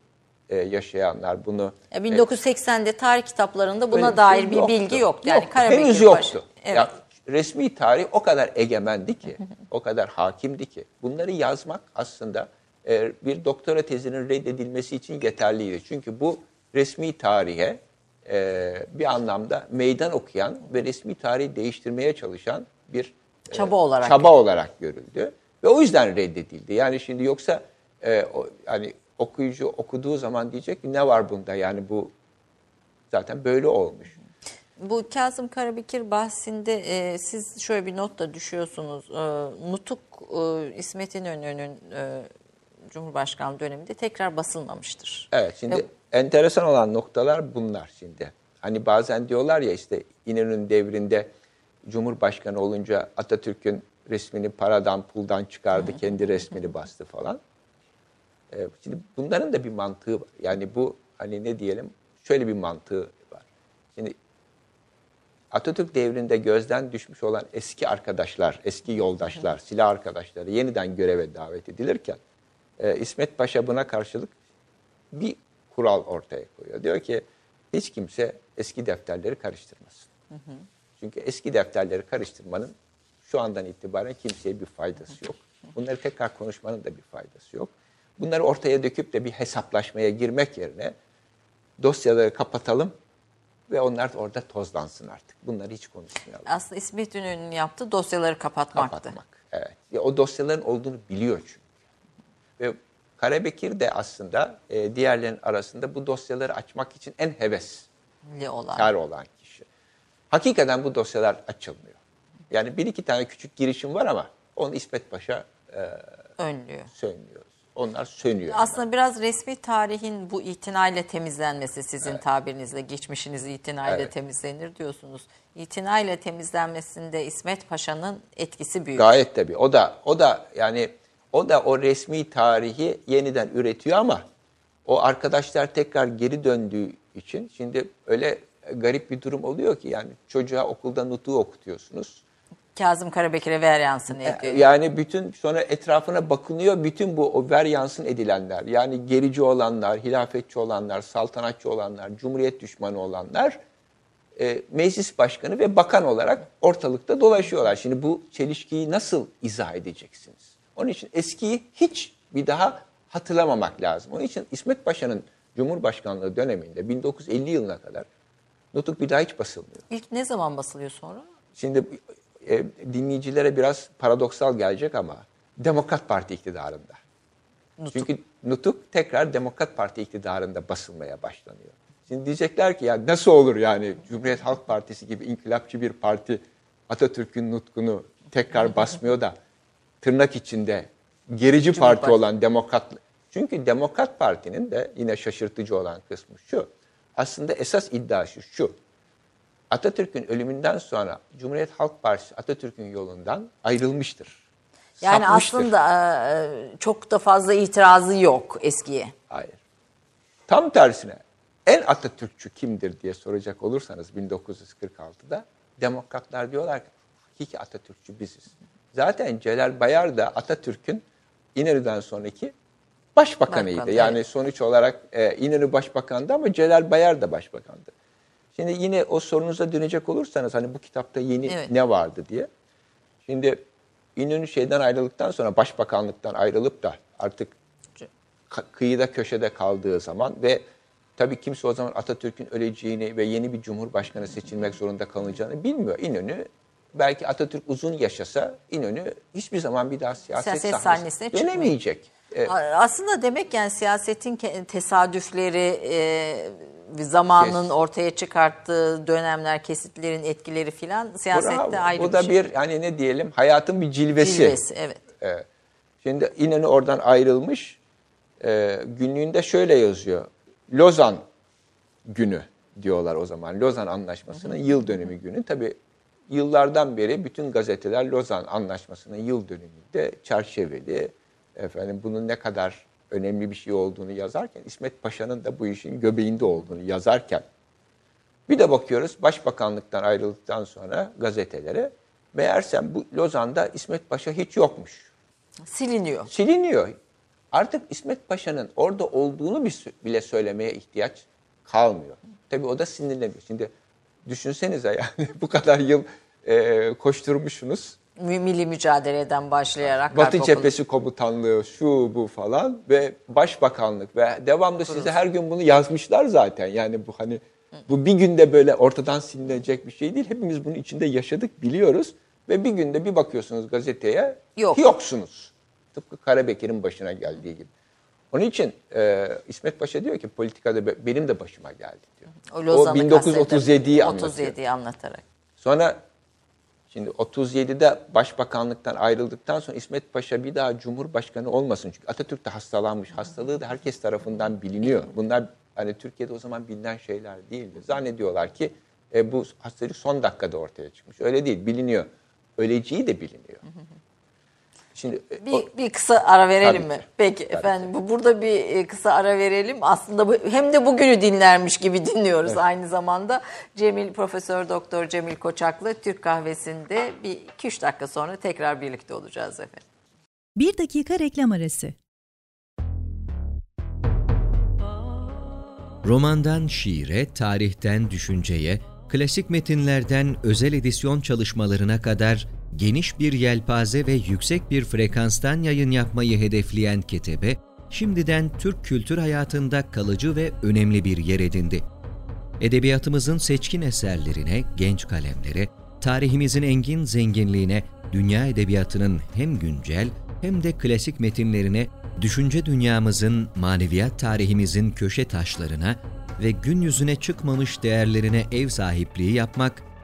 e, yaşayanlar bunu Ya 1980'de tarih kitaplarında buna dair bir yoktu. bilgi yoktu. Yani Yoktu, Karabekir Henüz yoktu. Evet. Ya, resmi tarih o kadar egemendi ki, o kadar hakimdi ki. Bunları yazmak aslında e, bir doktora tezinin reddedilmesi için yeterliydi. Çünkü bu resmi tarihe e, bir anlamda meydan okuyan ve resmi tarihi değiştirmeye çalışan bir e, Çaba olarak çaba olarak görüldü ve o yüzden reddedildi. Yani şimdi yoksa e, o, yani okuyucu okuduğu zaman diyecek ki ne var bunda yani bu zaten böyle olmuş. Bu Kazım Karabekir bahsinde e, siz şöyle bir not da düşüyorsunuz. E, Nutuk e, İsmet İnönü'nün e, Cumhurbaşkanlığı döneminde tekrar basılmamıştır. Evet şimdi Ve- enteresan olan noktalar bunlar şimdi. Hani bazen diyorlar ya işte İnönü'nün devrinde Cumhurbaşkanı olunca Atatürk'ün resmini paradan puldan çıkardı kendi resmini bastı falan. Ee, şimdi bunların da bir mantığı var. Yani bu hani ne diyelim şöyle bir mantığı var. Şimdi Atatürk devrinde gözden düşmüş olan eski arkadaşlar, eski yoldaşlar, silah arkadaşları yeniden göreve davet edilirken e, İsmet Paşa buna karşılık bir kural ortaya koyuyor. Diyor ki hiç kimse eski defterleri karıştırmasın. Çünkü eski defterleri karıştırmanın şu andan itibaren kimseye bir faydası yok. Bunları tekrar konuşmanın da bir faydası yok. Bunları ortaya döküp de bir hesaplaşmaya girmek yerine dosyaları kapatalım ve onlar orada tozlansın artık. Bunları hiç konuşmayalım. Aslında İsmet İnönü'nün yaptığı dosyaları kapatmaktı. Kapatmak. Evet. Ya o dosyaların olduğunu biliyor çünkü. Ve Karabekir de aslında e, diğerlerin arasında bu dosyaları açmak için en heveskar Li olan. olan kişi. Hakikaten bu dosyalar açılmıyor. Yani bir iki tane küçük girişim var ama onu İsmet Paşa e, önlüyor. Sönmüyor. Onlar sönüyor. Aslında yani. biraz resmi tarihin bu itinayla temizlenmesi sizin evet. tabirinizle geçmişiniz itinayla evet. temizlenir diyorsunuz. İtinayla temizlenmesinde İsmet Paşa'nın etkisi büyük. Gayet tabii. O da o da yani o da o resmi tarihi yeniden üretiyor ama o arkadaşlar tekrar geri döndüğü için şimdi öyle garip bir durum oluyor ki yani çocuğa okulda nutuğu okutuyorsunuz. Kazım Karabekir'e ver yansın ediyor. E, yani bütün sonra etrafına bakınıyor bütün bu o ver yansın edilenler yani gerici olanlar, hilafetçi olanlar, saltanatçı olanlar, cumhuriyet düşmanı olanlar e, meclis başkanı ve bakan olarak ortalıkta dolaşıyorlar. Şimdi bu çelişkiyi nasıl izah edeceksiniz? Onun için eskiyi hiç bir daha hatırlamamak lazım. Onun için İsmet Paşa'nın Cumhurbaşkanlığı döneminde 1950 yılına kadar nutuk bir daha hiç basılmıyor. İlk ne zaman basılıyor sonra? Şimdi e, dinleyicilere biraz paradoksal gelecek ama Demokrat Parti iktidarında. Nutuk. Çünkü nutuk tekrar Demokrat Parti iktidarında basılmaya başlanıyor. Şimdi diyecekler ki ya nasıl olur yani Cumhuriyet Halk Partisi gibi inkılapçı bir parti Atatürk'ün nutkunu tekrar basmıyor da tırnak içinde gerici parti olan Demokrat çünkü Demokrat Parti'nin de yine şaşırtıcı olan kısmı şu. Aslında esas iddiası şu. Atatürk'ün ölümünden sonra Cumhuriyet Halk Partisi Atatürk'ün yolundan ayrılmıştır. Yani sapmıştır. aslında e, çok da fazla itirazı yok eskiye. Hayır. Tam tersine en Atatürkçü kimdir diye soracak olursanız 1946'da demokratlar diyorlar ki hakiki Atatürkçü biziz. Zaten Celal Bayar da Atatürk'ün İnönü'den sonraki başbakanıydı. Başbakan, yani evet. sonuç olarak e, İnönü başbakandı ama Celal Bayar da başbakandı. Şimdi yine o sorunuza dönecek olursanız hani bu kitapta yeni evet. ne vardı diye. Şimdi İnönü şeyden ayrıldıktan sonra başbakanlıktan ayrılıp da artık kıyıda köşede kaldığı zaman ve tabii kimse o zaman Atatürk'ün öleceğini ve yeni bir cumhurbaşkanı seçilmek zorunda kalacağını bilmiyor. İnönü belki Atatürk uzun yaşasa İnönü hiçbir zaman bir daha siyaset, siyaset sahnesine dönemeyecek. Evet. Aslında demek yani siyasetin tesadüfleri, e, zamanın Kes. ortaya çıkarttığı dönemler, kesitlerin etkileri filan siyasette Bravo. ayrı Bu da şey. bir hani ne diyelim hayatın bir cilvesi. Cilvesi evet. evet. Şimdi İnönü oradan ayrılmış. E, günlüğünde şöyle yazıyor. Lozan günü diyorlar o zaman. Lozan Anlaşması'nın yıl dönümü günü. Tabii yıllardan beri bütün gazeteler Lozan Anlaşması'nın yıl dönümünde çerçeveli, efendim bunun ne kadar önemli bir şey olduğunu yazarken İsmet Paşa'nın da bu işin göbeğinde olduğunu yazarken bir de bakıyoruz Başbakanlıktan ayrıldıktan sonra gazetelere meğersem bu Lozan'da İsmet Paşa hiç yokmuş. Siliniyor. Siliniyor. Artık İsmet Paşa'nın orada olduğunu bile söylemeye ihtiyaç kalmıyor. Tabii o da sinirleniyor. Şimdi düşünsenize yani bu kadar yıl e, koşturmuşsunuz milli mücadeleden başlayarak. Batı Harp Cephesi Komutanlığı şu bu falan ve Başbakanlık ve devamlı Kurulsun. size her gün bunu yazmışlar zaten. Yani bu hani bu bir günde böyle ortadan silinecek bir şey değil. Hepimiz bunun içinde yaşadık biliyoruz ve bir günde bir bakıyorsunuz gazeteye Yok. yoksunuz. Tıpkı Karabekir'in başına geldiği gibi. Onun için e, İsmet Paşa diyor ki politikada benim de başıma geldi diyor. O, o 1937'yi anlatıyor. 37'yi anlatarak. Sonra Şimdi 37'de başbakanlıktan ayrıldıktan sonra İsmet Paşa bir daha cumhurbaşkanı olmasın. Çünkü Atatürk de hastalanmış. Hastalığı da herkes tarafından biliniyor. Bunlar hani Türkiye'de o zaman bilinen şeyler değildi. Zannediyorlar ki e, bu hastalık son dakikada ortaya çıkmış. Öyle değil, biliniyor. Öleceği de biliniyor. Şimdi e, bir, o, bir kısa ara verelim mi? Ki. Peki tabii efendim bu burada bir e, kısa ara verelim. Aslında bu, hem de bugünü dinlermiş gibi dinliyoruz evet. aynı zamanda. Cemil Profesör Doktor Cemil Koçaklı Türk Kahvesi'nde bir 2-3 dakika sonra tekrar birlikte olacağız efendim. Bir dakika reklam arası. Romandan şiire, tarihten düşünceye, klasik metinlerden özel edisyon çalışmalarına kadar geniş bir yelpaze ve yüksek bir frekanstan yayın yapmayı hedefleyen Ketebe, şimdiden Türk kültür hayatında kalıcı ve önemli bir yer edindi. Edebiyatımızın seçkin eserlerine, genç kalemlere, tarihimizin engin zenginliğine, dünya edebiyatının hem güncel hem de klasik metinlerine, düşünce dünyamızın, maneviyat tarihimizin köşe taşlarına ve gün yüzüne çıkmamış değerlerine ev sahipliği yapmak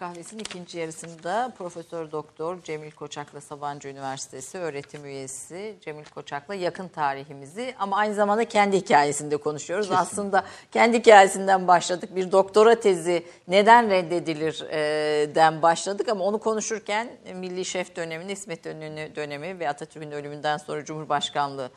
Kahvesinin ikinci yarısında Profesör Doktor Cemil Koçak'la Sabancı Üniversitesi öğretim üyesi Cemil Koçak'la yakın tarihimizi ama aynı zamanda kendi hikayesinde konuşuyoruz. Aslında kendi hikayesinden başladık. Bir doktora tezi neden reddedilir e, den başladık ama onu konuşurken Milli Şef dönemini, İsmet İnönü dönemi ve Atatürk'ün ölümünden sonra Cumhurbaşkanlığı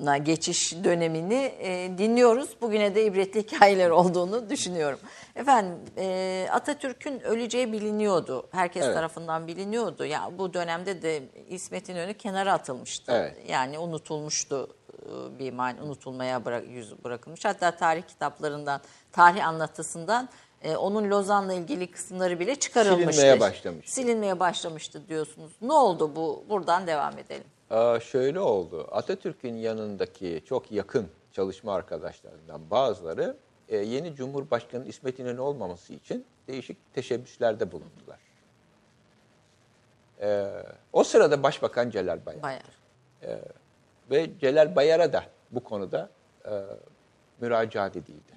na geçiş dönemini e, dinliyoruz. Bugüne de ibretli hikayeler olduğunu düşünüyorum. Efendim e, Atatürk'ün öleceği biliniyordu. Herkes Evet. tarafından biliniyordu. Ya bu dönemde de İsmet İnönü kenara atılmıştı. Evet. Yani unutulmuştu e, bir man unutulmaya bırak, yüz bırakılmış. Hatta tarih kitaplarından, tarih anlatısından e, onun Lozan'la ilgili kısımları bile çıkarılmıştı. Silinmeye başlamış. Silinmeye başlamıştı diyorsunuz. Ne oldu bu? Buradan devam edelim. Aa, şöyle oldu. Atatürk'ün yanındaki çok yakın çalışma arkadaşlarından bazıları e, yeni Cumhurbaşkanı İsmet İnönü olmaması için değişik teşebbüslerde bulundular. E, o sırada Başbakan Celal Bayar Bayar. ve Celal Bayar'a da bu konuda e, müracaat edildi.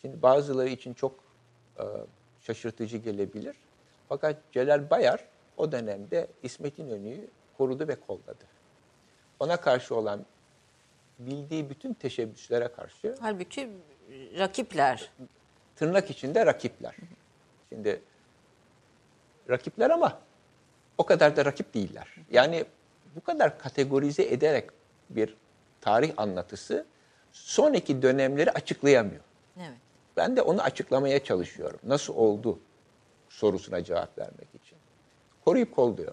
Şimdi bazıları için çok e, şaşırtıcı gelebilir. Fakat Celal Bayar o dönemde İsmet İnönü'yü korudu ve kolladı. Ona karşı olan bildiği bütün teşebbüslere karşı Halbuki rakipler. tırnak içinde rakipler. Şimdi rakipler ama o kadar da rakip değiller. Yani bu kadar kategorize ederek bir tarih anlatısı sonraki dönemleri açıklayamıyor. Evet. Ben de onu açıklamaya çalışıyorum. Nasıl oldu sorusuna cevap vermek için. Koruyup kolluyor.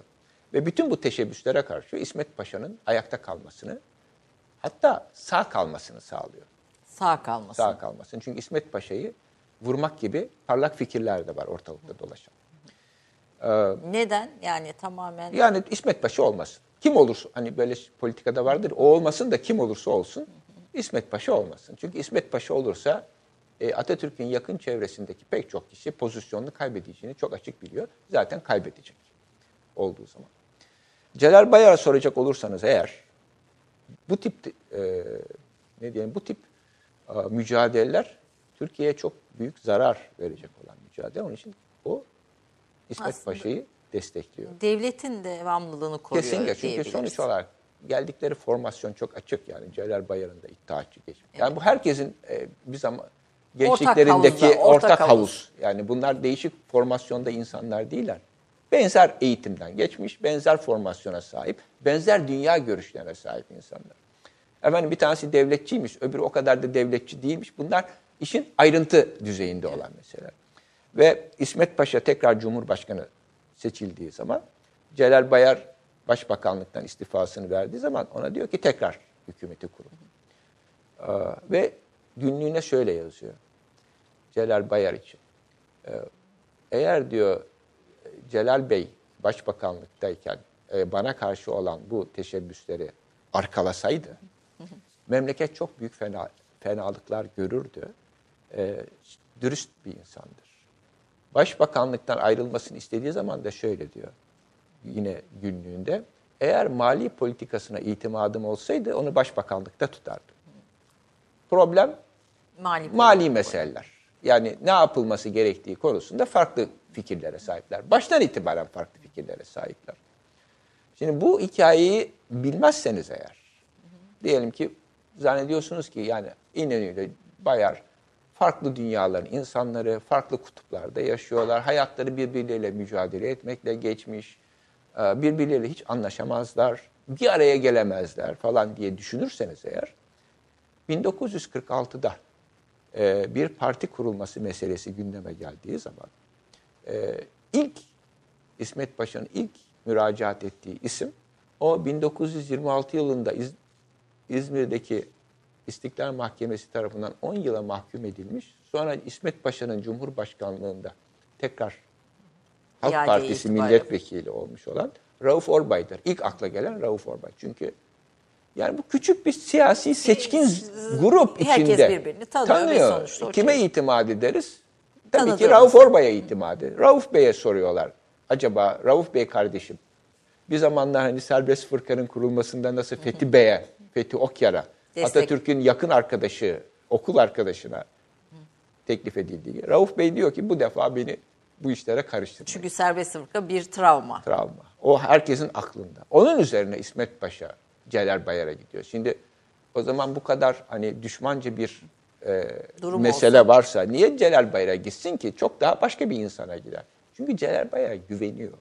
Ve bütün bu teşebbüslere karşı İsmet Paşa'nın ayakta kalmasını hatta sağ kalmasını sağlıyor. Sağ kalmasın. Sağ kalmasını. Çünkü İsmet Paşa'yı vurmak gibi parlak fikirler de var ortalıkta dolaşan. Neden? Yani tamamen Yani İsmet Paşa olmasın. Kim olursa hani böyle politikada vardır o olmasın da kim olursa olsun İsmet Paşa olmasın. Çünkü İsmet Paşa olursa e, Atatürk'ün yakın çevresindeki pek çok kişi pozisyonunu kaybedeceğini çok açık biliyor. Zaten kaybedecek olduğu zaman. Celal Bayar'a soracak olursanız eğer bu tip e, ne diyelim bu tip e, mücadeleler Türkiye'ye çok büyük zarar verecek olan mücadele. Onun için o İsmet Aslında- Paşa'yı destekliyor. devletin devamlılığını koruyor Kesinlikle çünkü sonuç olarak geldikleri formasyon çok açık yani Celal Bayar'ın da iddiaçı geçmiş. Yani bu herkesin e, bir zaman gençliklerindeki havuzda, ortak, ortak havuz. havuz. Yani bunlar değişik formasyonda insanlar değiller. Benzer eğitimden geçmiş, benzer formasyona sahip, benzer dünya görüşlerine sahip insanlar. Efendim bir tanesi devletçiymiş, öbürü o kadar da devletçi değilmiş. Bunlar işin ayrıntı düzeyinde olan meseleler. Ve İsmet Paşa tekrar Cumhurbaşkanı seçildiği zaman Celal Bayar Başbakanlıktan istifasını verdiği zaman ona diyor ki tekrar hükümeti kurun. Ee, ve günlüğüne şöyle yazıyor. Celal Bayar için. Ee, eğer diyor Celal Bey başbakanlıktayken e, bana karşı olan bu teşebbüsleri arkalasaydı memleket çok büyük fena, fenalıklar görürdü. Ee, dürüst bir insandır. Başbakanlıktan ayrılmasını istediği zaman da şöyle diyor yine günlüğünde. Eğer mali politikasına itimadım olsaydı onu başbakanlıkta tutardım. Problem mali, mali meseleler. Yani ne yapılması gerektiği konusunda farklı fikirlere sahipler. Baştan itibaren farklı fikirlere sahipler. Şimdi bu hikayeyi bilmezseniz eğer, diyelim ki zannediyorsunuz ki yani İnönü ile Bayar farklı dünyaların insanları, farklı kutuplarda yaşıyorlar. Hayatları birbirleriyle mücadele etmekle geçmiş. e, Birbirleriyle hiç anlaşamazlar. Bir araya gelemezler falan diye düşünürseniz eğer 1946'da e, bir parti kurulması meselesi gündeme geldiği zaman e, ilk İsmet Paşa'nın ilk müracaat ettiği isim o 1926 yılında İz- İzmir'deki İstiklal Mahkemesi tarafından 10 yıla mahkum edilmiş. Sonra İsmet Paşa'nın Cumhurbaşkanlığında tekrar Halk İade Partisi itibariyle. milletvekili olmuş olan Rauf Orbay'dır. İlk akla gelen Rauf Orbay. Çünkü Yani bu küçük bir siyasi seçkin grup Herkes içinde. birbirini tanıyor ve sonuçta Kime şey- itimat ederiz? Tabii ki. Rauf Orbay'a itimat ederiz. Rauf Bey'e soruyorlar. Acaba Rauf Bey kardeşim bir zamanlar hani serbest fırkanın kurulmasında nasıl Fethi Bey'e, Fethi Okyar'a. Atatürk'ün yakın arkadaşı, okul arkadaşına teklif edildiği gibi. Rauf Bey diyor ki bu defa beni bu işlere karıştırmayın. Çünkü serbest fırka bir travma. travma. O herkesin aklında. Onun üzerine İsmet Paşa Celal Bayar'a gidiyor. Şimdi o zaman bu kadar hani düşmanca bir e, Durum mesele varsa niye Celal Bayar'a gitsin ki? Çok daha başka bir insana gider. Çünkü Celal Bayar'a güveniyor.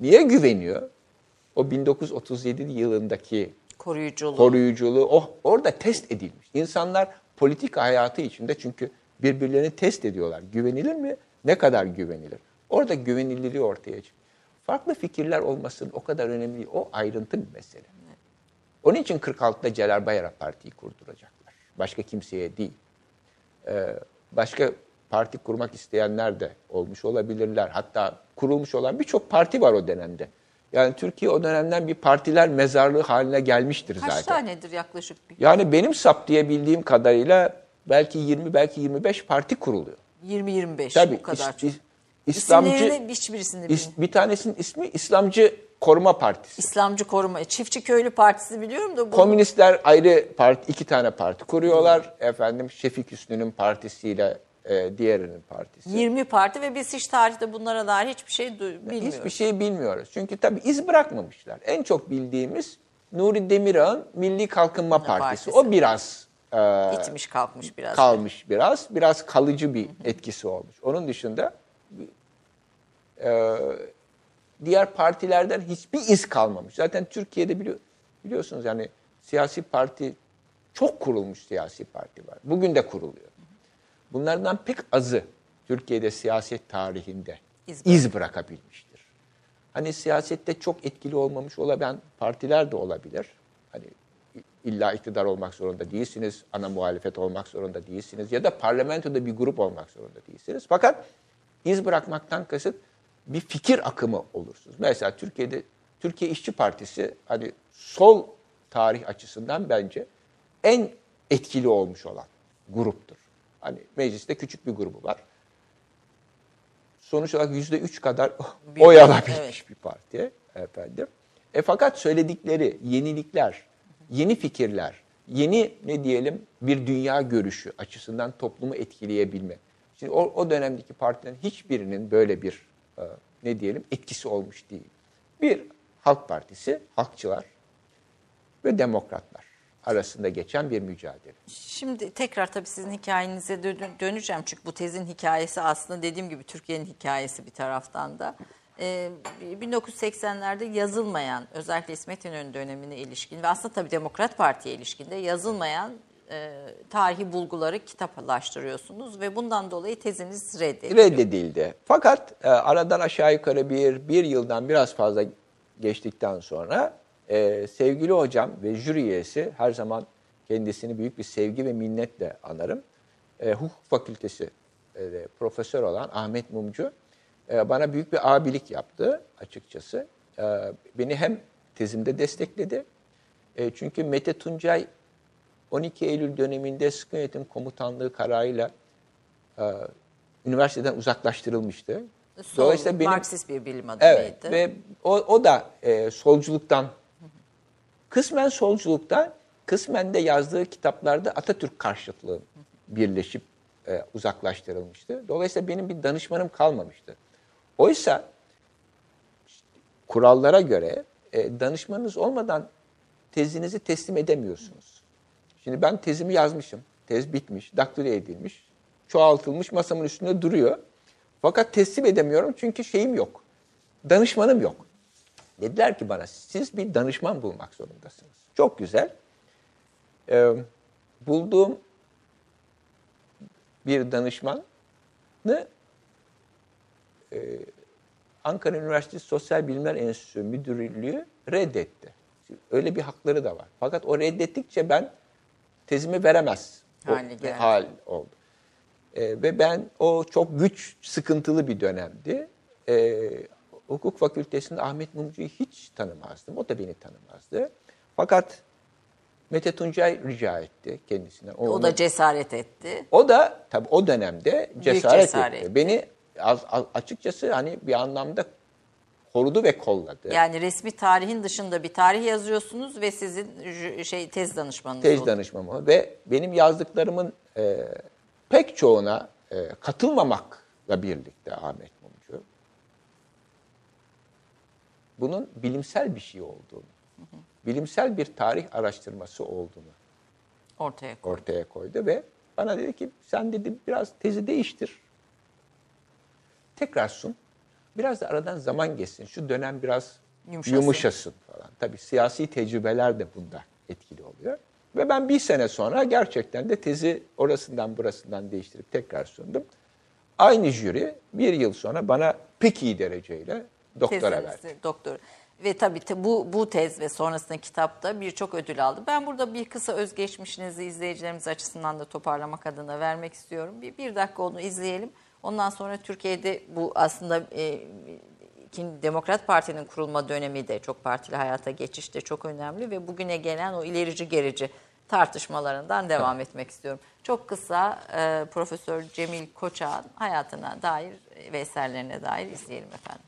Niye güveniyor? O 1937 yılındaki Koruyuculuğu. koruyuculuğu o orada test edilmiş. İnsanlar politika hayatı içinde çünkü birbirlerini test ediyorlar. Güvenilir mi? Ne kadar güvenilir? Orada güvenilirliği ortaya çıkıyor. Farklı fikirler olmasın o kadar önemli değil. O ayrıntı bir mesele. Onun için 46'da Celal Bayar'a partiyi kurduracaklar. Başka kimseye değil. Ee, başka parti kurmak isteyenler de olmuş olabilirler. Hatta kurulmuş olan birçok parti var o dönemde. Yani Türkiye o dönemden bir partiler mezarlığı haline gelmiştir Kaç zaten. tanedir yaklaşık? bir? Yani benim saptayabildiğim kadarıyla belki 20 belki 25 parti kuruluyor. 20-25 Tabii bu kadar is- İslamcı hiçbirisini is- bir tanesinin ismi İslamcı Koruma Partisi. İslamcı Koruma, Çiftçi Köylü Partisi biliyorum da bu Komünistler ayrı parti, iki tane parti kuruyorlar. Efendim Şefik Hüsnü'nün partisiyle e, diğerinin partisi. 20 parti ve biz hiç tarihte bunlara dair hiçbir şey bilmiyoruz. Hiçbir şey bilmiyoruz. Çünkü tabii iz bırakmamışlar. En çok bildiğimiz Nuri Demirağ'ın Milli Kalkınma Partisi. Partisi. O biraz e, İtmiş kalkmış biraz. kalmış biraz. Biraz kalıcı bir etkisi olmuş. Onun dışında e, diğer partilerden hiçbir iz kalmamış. Zaten Türkiye'de biliyor, biliyorsunuz yani siyasi parti çok kurulmuş siyasi parti var. Bugün de kuruluyor. Bunlardan pek azı Türkiye'de siyaset tarihinde İz iz, bırakabilmiştir. Hani siyasette çok etkili olmamış olabilen partiler de olabilir. Hani illa iktidar olmak zorunda değilsiniz, ana muhalefet olmak zorunda değilsiniz ya da parlamentoda bir grup olmak zorunda değilsiniz. Fakat iz bırakmaktan kasıt bir fikir akımı olursunuz. Mesela Türkiye'de Türkiye İşçi Partisi hani sol tarih açısından bence en etkili olmuş olan gruptur. Hani mecliste küçük bir grubu var. Sonuç olarak yüzde üç kadar Bir- oy alabilmiş evet. bir parti efendim. E fakat söyledikleri yenilikler, yeni fikirler, yeni ne diyelim bir dünya görüşü açısından toplumu etkileyebilme. Şimdi o, o dönemdeki partilerin hiçbirinin böyle bir e, ne diyelim etkisi olmuş değil. Bir Halk Partisi, halkçılar ve demokratlar arasında geçen bir mücadele. Şimdi tekrar tabii sizin hikayenize dö- döneceğim. Çünkü bu tezin hikayesi aslında dediğim gibi Türkiye'nin hikayesi bir taraftan da. Ee, 1980'lerde yazılmayan özellikle İsmet İnönü dönemine ilişkin ve aslında tabii Demokrat Parti'ye ilişkin de yazılmayan e, tarihi bulguları kitaplaştırıyorsunuz ve bundan dolayı teziniz reddediliyor. reddedildi. Fakat e, aradan aşağı yukarı bir, bir yıldan biraz fazla geçtikten sonra e, sevgili hocam ve jüri üyesi her zaman kendisini büyük bir sevgi ve minnetle anarım. E, hukuk fakültesi e, profesör olan Ahmet Mumcu e, bana büyük bir abilik yaptı açıkçası. E, beni hem tezimde destekledi. E, çünkü Mete Tuncay 12 Eylül döneminde sıkı yönetim komutanlığı kararıyla e, üniversiteden uzaklaştırılmıştı. Sol, Dolayısıyla benim Marksist bir bilim adamıydı. evet ve o, o da e, solculuktan kısmen solculuktan kısmen de yazdığı kitaplarda Atatürk karşıtlığı birleşip e, uzaklaştırılmıştı. Dolayısıyla benim bir danışmanım kalmamıştı. Oysa kurallara göre e, danışmanınız olmadan tezinizi teslim edemiyorsunuz. Şimdi ben tezimi yazmışım. Tez bitmiş, daktilo edilmiş, çoğaltılmış, masamın üstünde duruyor. Fakat teslim edemiyorum çünkü şeyim yok. Danışmanım yok. Dediler ki bana siz bir danışman bulmak zorundasınız. Çok güzel. Ee, bulduğum bir danışmanı e, Ankara Üniversitesi Sosyal Bilimler Enstitüsü Müdürlüğü reddetti. Öyle bir hakları da var. Fakat o reddettikçe ben tezimi veremez o hal oldu. Ee, ve ben o çok güç, sıkıntılı bir dönemdi. Ee, hukuk fakültesinde Ahmet Mumcu'yu hiç tanımazdım. O da beni tanımazdı. Fakat Mete Tuncay rica etti kendisine. O, o da cesaret etti. O da tabii o dönemde cesaret, cesaret etti. Beni az, az, açıkçası hani bir anlamda korudu ve kolladı. Yani resmi tarihin dışında bir tarih yazıyorsunuz ve sizin şey tez danışmanınız Tez oldu. danışmamı ve benim yazdıklarımın e, pek çoğuna e, katılmamakla birlikte Ahmet Mumcu bunun bilimsel bir şey olduğunu, bilimsel bir tarih araştırması olduğunu ortaya koydu. ortaya koydu ve bana dedi ki sen dedi biraz tezi değiştir. Tekrar sun. Biraz da aradan zaman geçsin. Şu dönem biraz Yumuşasın. yumuşasın, falan. Tabii siyasi tecrübeler de bunda etkili oluyor. Ve ben bir sene sonra gerçekten de tezi orasından burasından değiştirip tekrar sundum. Aynı jüri bir yıl sonra bana pek iyi dereceyle doktora Tezinizi, verdi. Doktor. Ve tabii te- bu, bu tez ve sonrasında kitapta birçok ödül aldı. Ben burada bir kısa özgeçmişinizi izleyicilerimiz açısından da toparlamak adına vermek istiyorum. Bir, bir dakika onu izleyelim. Ondan sonra Türkiye'de bu aslında e, Demokrat Parti'nin kurulma dönemi de çok partili hayata geçiş de çok önemli ve bugüne gelen o ilerici gerici tartışmalarından devam etmek istiyorum. Çok kısa e, Profesör Cemil Koçak'ın hayatına dair ve eserlerine dair izleyelim efendim.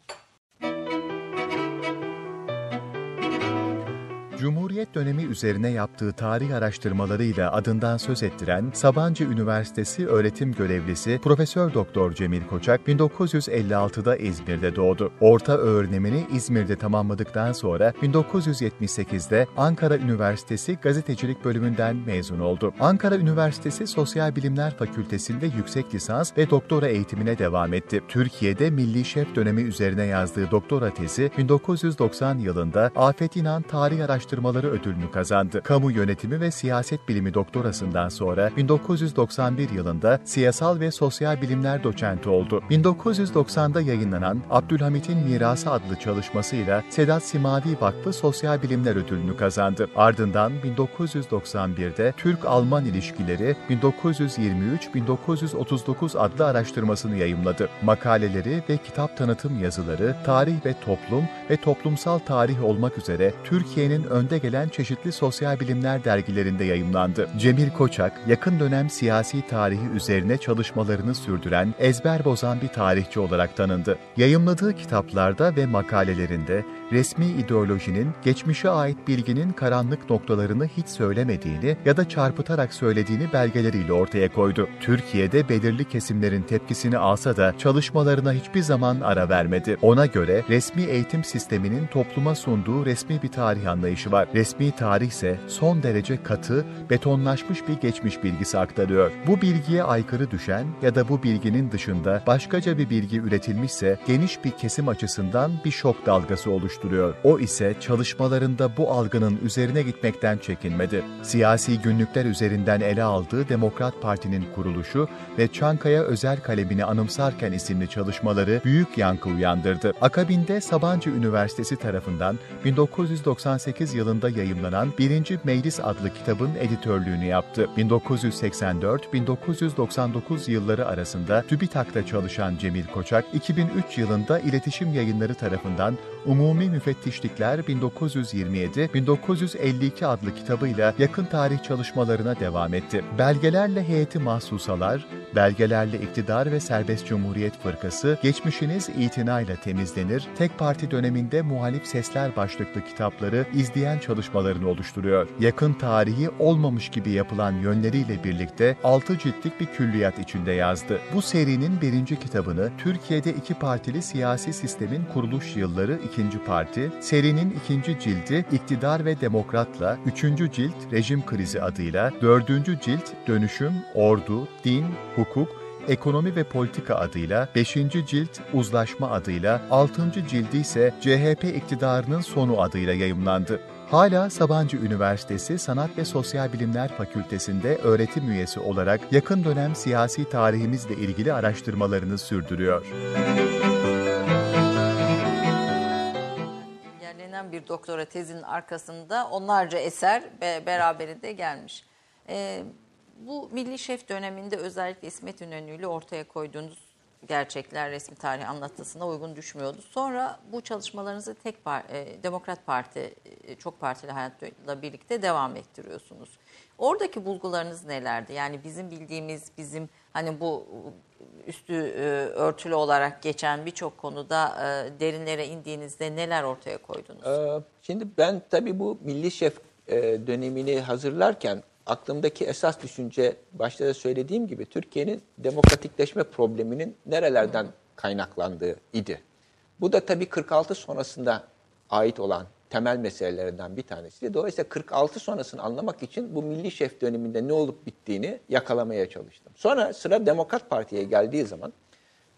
Cumhuriyet dönemi üzerine yaptığı tarih araştırmalarıyla adından söz ettiren Sabancı Üniversitesi öğretim görevlisi Profesör Doktor Cemil Koçak 1956'da İzmir'de doğdu. Orta öğrenimini İzmir'de tamamladıktan sonra 1978'de Ankara Üniversitesi Gazetecilik bölümünden mezun oldu. Ankara Üniversitesi Sosyal Bilimler Fakültesi'nde yüksek lisans ve doktora eğitimine devam etti. Türkiye'de Milli Şef dönemi üzerine yazdığı doktora tezi 1990 yılında Afet İnan Tarih Araştırmaları ödülünü kazandı. Kamu Yönetimi ve Siyaset Bilimi doktorasından sonra 1991 yılında Siyasal ve Sosyal Bilimler doçenti oldu. 1990'da yayınlanan Abdülhamit'in Mirası adlı çalışmasıyla Sedat Simavi Vakfı Sosyal Bilimler ödülünü kazandı. Ardından 1991'de Türk-Alman ilişkileri 1923-1939 adlı araştırmasını yayımladı. Makaleleri ve kitap tanıtım yazıları, tarih ve toplum ve toplumsal tarih olmak üzere Türkiye'nin önde gelen çeşitli sosyal bilimler dergilerinde yayımlandı. Cemil Koçak, yakın dönem siyasi tarihi üzerine çalışmalarını sürdüren, ezber bozan bir tarihçi olarak tanındı. Yayımladığı kitaplarda ve makalelerinde resmi ideolojinin geçmişe ait bilginin karanlık noktalarını hiç söylemediğini ya da çarpıtarak söylediğini belgeleriyle ortaya koydu. Türkiye'de belirli kesimlerin tepkisini alsa da çalışmalarına hiçbir zaman ara vermedi. Ona göre resmi eğitim sisteminin topluma sunduğu resmi bir tarih anlayışı var. Resmi tarih ise son derece katı, betonlaşmış bir geçmiş bilgisi aktarıyor. Bu bilgiye aykırı düşen ya da bu bilginin dışında başkaca bir bilgi üretilmişse geniş bir kesim açısından bir şok dalgası oluşturuyor. O ise çalışmalarında bu algının üzerine gitmekten çekinmedi. Siyasi günlükler üzerinden ele aldığı Demokrat Parti'nin kuruluşu ve Çankaya özel kalemini anımsarken isimli çalışmaları büyük yankı uyandırdı. Akabinde Sabancı Üniversitesi tarafından 1998 yılında yayımlanan 1. Meclis adlı kitabın editörlüğünü yaptı. 1984-1999 yılları arasında TÜBİTAK'ta çalışan Cemil Koçak, 2003 yılında İletişim Yayınları tarafından Umumi Müfettişlikler 1927-1952 adlı kitabıyla yakın tarih çalışmalarına devam etti. Belgelerle heyeti mahsusalar, belgelerle iktidar ve serbest cumhuriyet fırkası, geçmişiniz itinayla temizlenir, tek parti döneminde muhalif sesler başlıklı kitapları izleyen çalışmalarını oluşturuyor. Yakın tarihi olmamış gibi yapılan yönleriyle birlikte 6 ciltlik bir külliyat içinde yazdı. Bu serinin birinci kitabını Türkiye'de iki partili siyasi sistemin kuruluş yılları ikinci parti, serinin ikinci cildi İktidar ve Demokrat'la, üçüncü cilt Rejim Krizi adıyla, dördüncü cilt Dönüşüm, Ordu, Din, Hukuk, Ekonomi ve Politika adıyla, 5. cilt Uzlaşma adıyla, 6. cildi ise CHP iktidarının sonu adıyla yayımlandı. Hala Sabancı Üniversitesi Sanat ve Sosyal Bilimler Fakültesinde öğretim üyesi olarak yakın dönem siyasi tarihimizle ilgili araştırmalarını sürdürüyor. Yerlenen bir doktora tezinin arkasında onlarca eser be, beraberinde gelmiş. Ee, bu Milli Şef döneminde özellikle İsmet İnönü ortaya koyduğunuz gerçekler resmi tarih anlatısına uygun düşmüyordu. Sonra bu çalışmalarınızı tek par- e, Demokrat Parti e, çok partili hayatla birlikte devam ettiriyorsunuz. Oradaki bulgularınız nelerdi? Yani bizim bildiğimiz bizim hani bu üstü e, örtülü olarak geçen birçok konuda e, derinlere indiğinizde neler ortaya koydunuz? Ee, Şimdi ben tabii bu milli şef e, dönemini hazırlarken aklımdaki esas düşünce başta da söylediğim gibi Türkiye'nin demokratikleşme probleminin nerelerden kaynaklandığı idi. Bu da tabii 46 sonrasında ait olan temel meselelerinden bir tanesiydi. Dolayısıyla 46 sonrasını anlamak için bu milli şef döneminde ne olup bittiğini yakalamaya çalıştım. Sonra sıra Demokrat Parti'ye geldiği zaman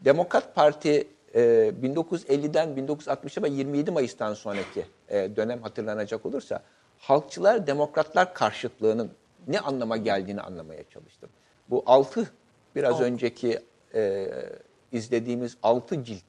Demokrat Parti e, 1950'den 1960'a ve 27 Mayıs'tan sonraki e, dönem hatırlanacak olursa halkçılar demokratlar karşıtlığının ne anlama geldiğini anlamaya çalıştım. Bu 6 biraz Oldu. önceki e, izlediğimiz 6 cilt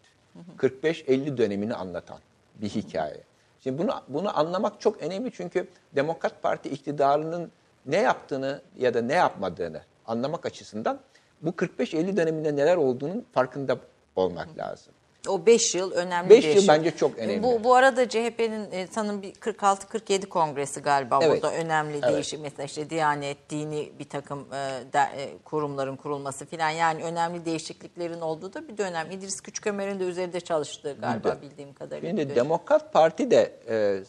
45-50 dönemini anlatan bir hikaye. Şimdi bunu bunu anlamak çok önemli çünkü Demokrat Parti iktidarının ne yaptığını ya da ne yapmadığını anlamak açısından bu 45-50 döneminde neler olduğunun farkında olmak lazım. O 5 yıl önemli Beş bir yıl yaşam. bence çok önemli. Bu, bu arada CHP'nin e, sanırım bir 46-47 kongresi galiba Evet. burada önemli Evet. değişim. Mesela işte Diyanet, dini bir takım e, de- e, kurumların kurulması filan yani önemli değişikliklerin olduğu da bir dönem. İdris Küçükömer'in de üzerinde çalıştığı galiba bildiğim kadarıyla. Şimdi. Demokrat Parti de e,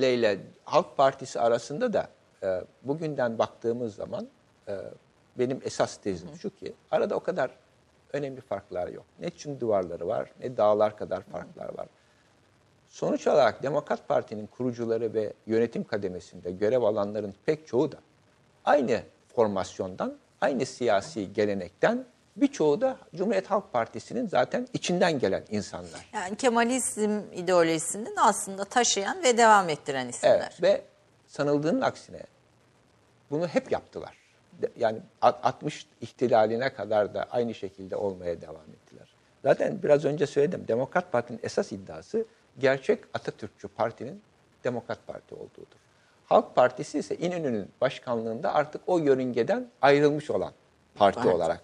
Leyla Halk Partisi arasında da e, bugünden baktığımız zaman e, benim esas tezim şu ki arada o kadar önemli farklar yok. Ne çim duvarları var ne dağlar kadar farklar var. Sonuç olarak Demokrat Parti'nin kurucuları ve yönetim kademesinde görev alanların pek çoğu da aynı formasyondan, aynı siyasi gelenekten birçoğu da Cumhuriyet Halk Partisi'nin zaten içinden gelen insanlar. Yani Kemalizm ideolojisinin aslında taşıyan ve devam ettiren isimler. Evet ve sanıldığının aksine bunu hep yaptılar. Yani alt- 60 ihtilaline kadar da aynı şekilde olmaya devam ettiler. Zaten biraz önce söyledim. Demokrat Parti'nin esas iddiası gerçek Atatürkçü partinin Demokrat Parti olduğudur. Halk Partisi ise İnönü'nün başkanlığında artık o yörüngeden ayrılmış olan parti Parti. olarak.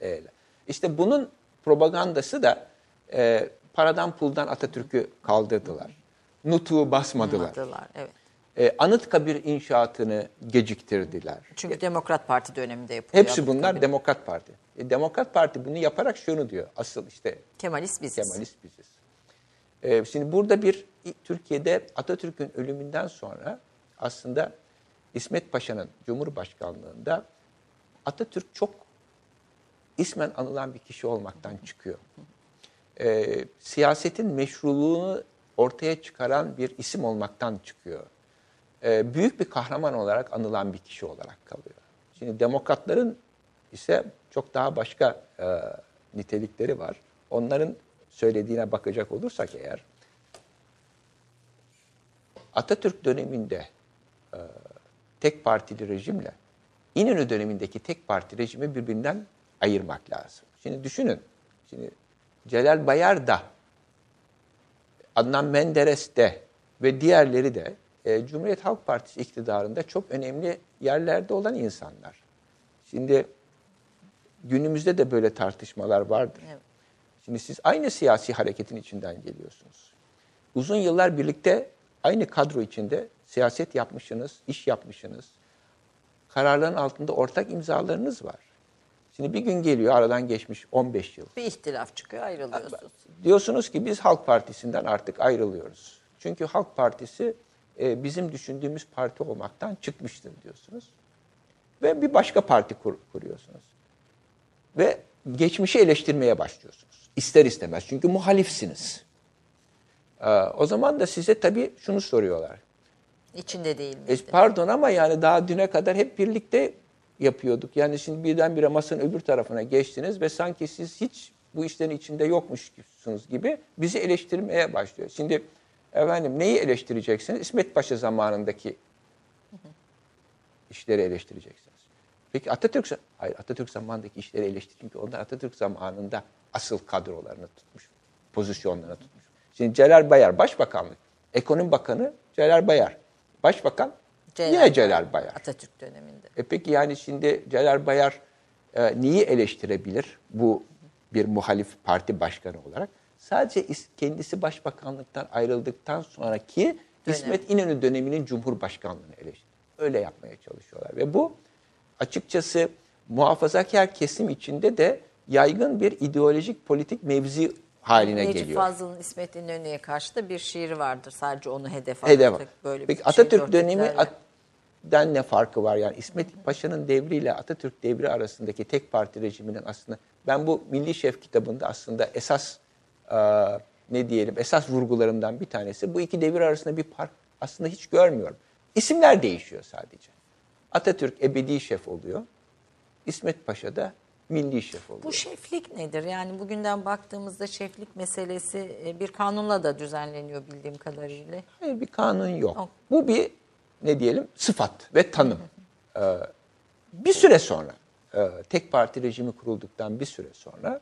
Evet. İşte bunun propagandası da e, paradan puldan Atatürk'ü kaldırdılar. Nutuğu basmadılar. Anladılar, Evet. E, Anıtkabir inşaatını geciktirdiler. Çünkü Demokrat Parti döneminde yapılıyor. Hepsi bunlar Anıtkabir. Demokrat Parti. E, Demokrat Parti bunu yaparak şunu diyor. Asıl işte Kemalist biziz. Kemalist biziz. E, şimdi burada bir Türkiye'de Atatürk'ün ölümünden sonra aslında İsmet Paşa'nın Cumhurbaşkanlığında Atatürk çok ismen anılan bir kişi olmaktan çıkıyor. E, siyasetin meşruluğunu ortaya çıkaran bir isim olmaktan çıkıyor. E, büyük bir kahraman olarak anılan bir kişi olarak kalıyor. Şimdi demokratların ise çok daha başka e, nitelikleri var. Onların söylediğine bakacak olursak eğer, Atatürk döneminde e, tek partili rejimle İnönü dönemindeki tek parti rejimi birbirinden ayırmak lazım. Şimdi düşünün, şimdi Celal Bayar da Adnan Menderes de ve diğerleri de e, Cumhuriyet Halk Partisi iktidarında çok önemli yerlerde olan insanlar. Şimdi günümüzde de böyle tartışmalar vardır. Evet. Şimdi siz aynı siyasi hareketin içinden geliyorsunuz. Uzun yıllar birlikte aynı kadro içinde siyaset yapmışsınız, iş yapmışsınız. Kararların altında ortak imzalarınız var. Şimdi bir gün geliyor aradan geçmiş 15 yıl. Bir ihtilaf çıkıyor ayrılıyorsunuz. Diyorsunuz ki biz Halk Partisi'nden artık ayrılıyoruz. Çünkü Halk Partisi e, bizim düşündüğümüz parti olmaktan çıkmıştır diyorsunuz. Ve bir başka parti kur, kuruyorsunuz. Ve geçmişi eleştirmeye başlıyorsunuz. İster istemez çünkü muhalifsiniz. Ee, o zaman da size tabii şunu soruyorlar. İçinde değil E, miydi? pardon ama yani daha düne kadar hep birlikte yapıyorduk. Yani şimdi birdenbire masanın öbür tarafına geçtiniz ve sanki siz hiç bu işlerin içinde yokmuşsunuz gibi bizi eleştirmeye başlıyor. Şimdi efendim neyi eleştireceksiniz? İsmet Paşa zamanındaki işleri eleştireceksiniz. Peki Atatürk hayır Atatürk zamanındaki işleri eleştir çünkü onlar Atatürk zamanında asıl kadrolarını tutmuş, pozisyonlarını tutmuş. Şimdi Celal Bayar Başbakanlık, Ekonomi Bakanı Celal Bayar, Başbakan yine Celal Bayar. Atatürk döneminde. E peki yani şimdi Celal Bayar e, neyi eleştirebilir bu bir muhalif parti başkanı olarak sadece kendisi başbakanlıktan ayrıldıktan sonraki Dönem. İsmet İnönü döneminin cumhurbaşkanlığını eleştiriyor. Öyle yapmaya çalışıyorlar ve bu açıkçası muhafazakar kesim içinde de yaygın bir ideolojik politik mevzi haline Necip geliyor. Necip Fazıl'ın İsmet İnönü'ye karşı da bir şiiri vardır. Sadece onu hedef hedef. aldık. Böyle Peki bir Atatürk şey dönemi den ne farkı var yani İsmet Paşa'nın devriyle Atatürk devri arasındaki tek parti rejiminin aslında ben bu Milli Şef kitabında aslında esas ne diyelim esas vurgularımdan bir tanesi bu iki devir arasında bir fark aslında hiç görmüyorum. İsimler değişiyor sadece. Atatürk ebedi şef oluyor. İsmet Paşa da milli şef oluyor. Bu şeflik nedir? Yani bugünden baktığımızda şeflik meselesi e, bir kanunla da düzenleniyor bildiğim kadarıyla. Hayır bir kanun yok. Bu bir ne diyelim sıfat ve tanım. Ee, bir süre sonra e, tek parti rejimi kurulduktan bir süre sonra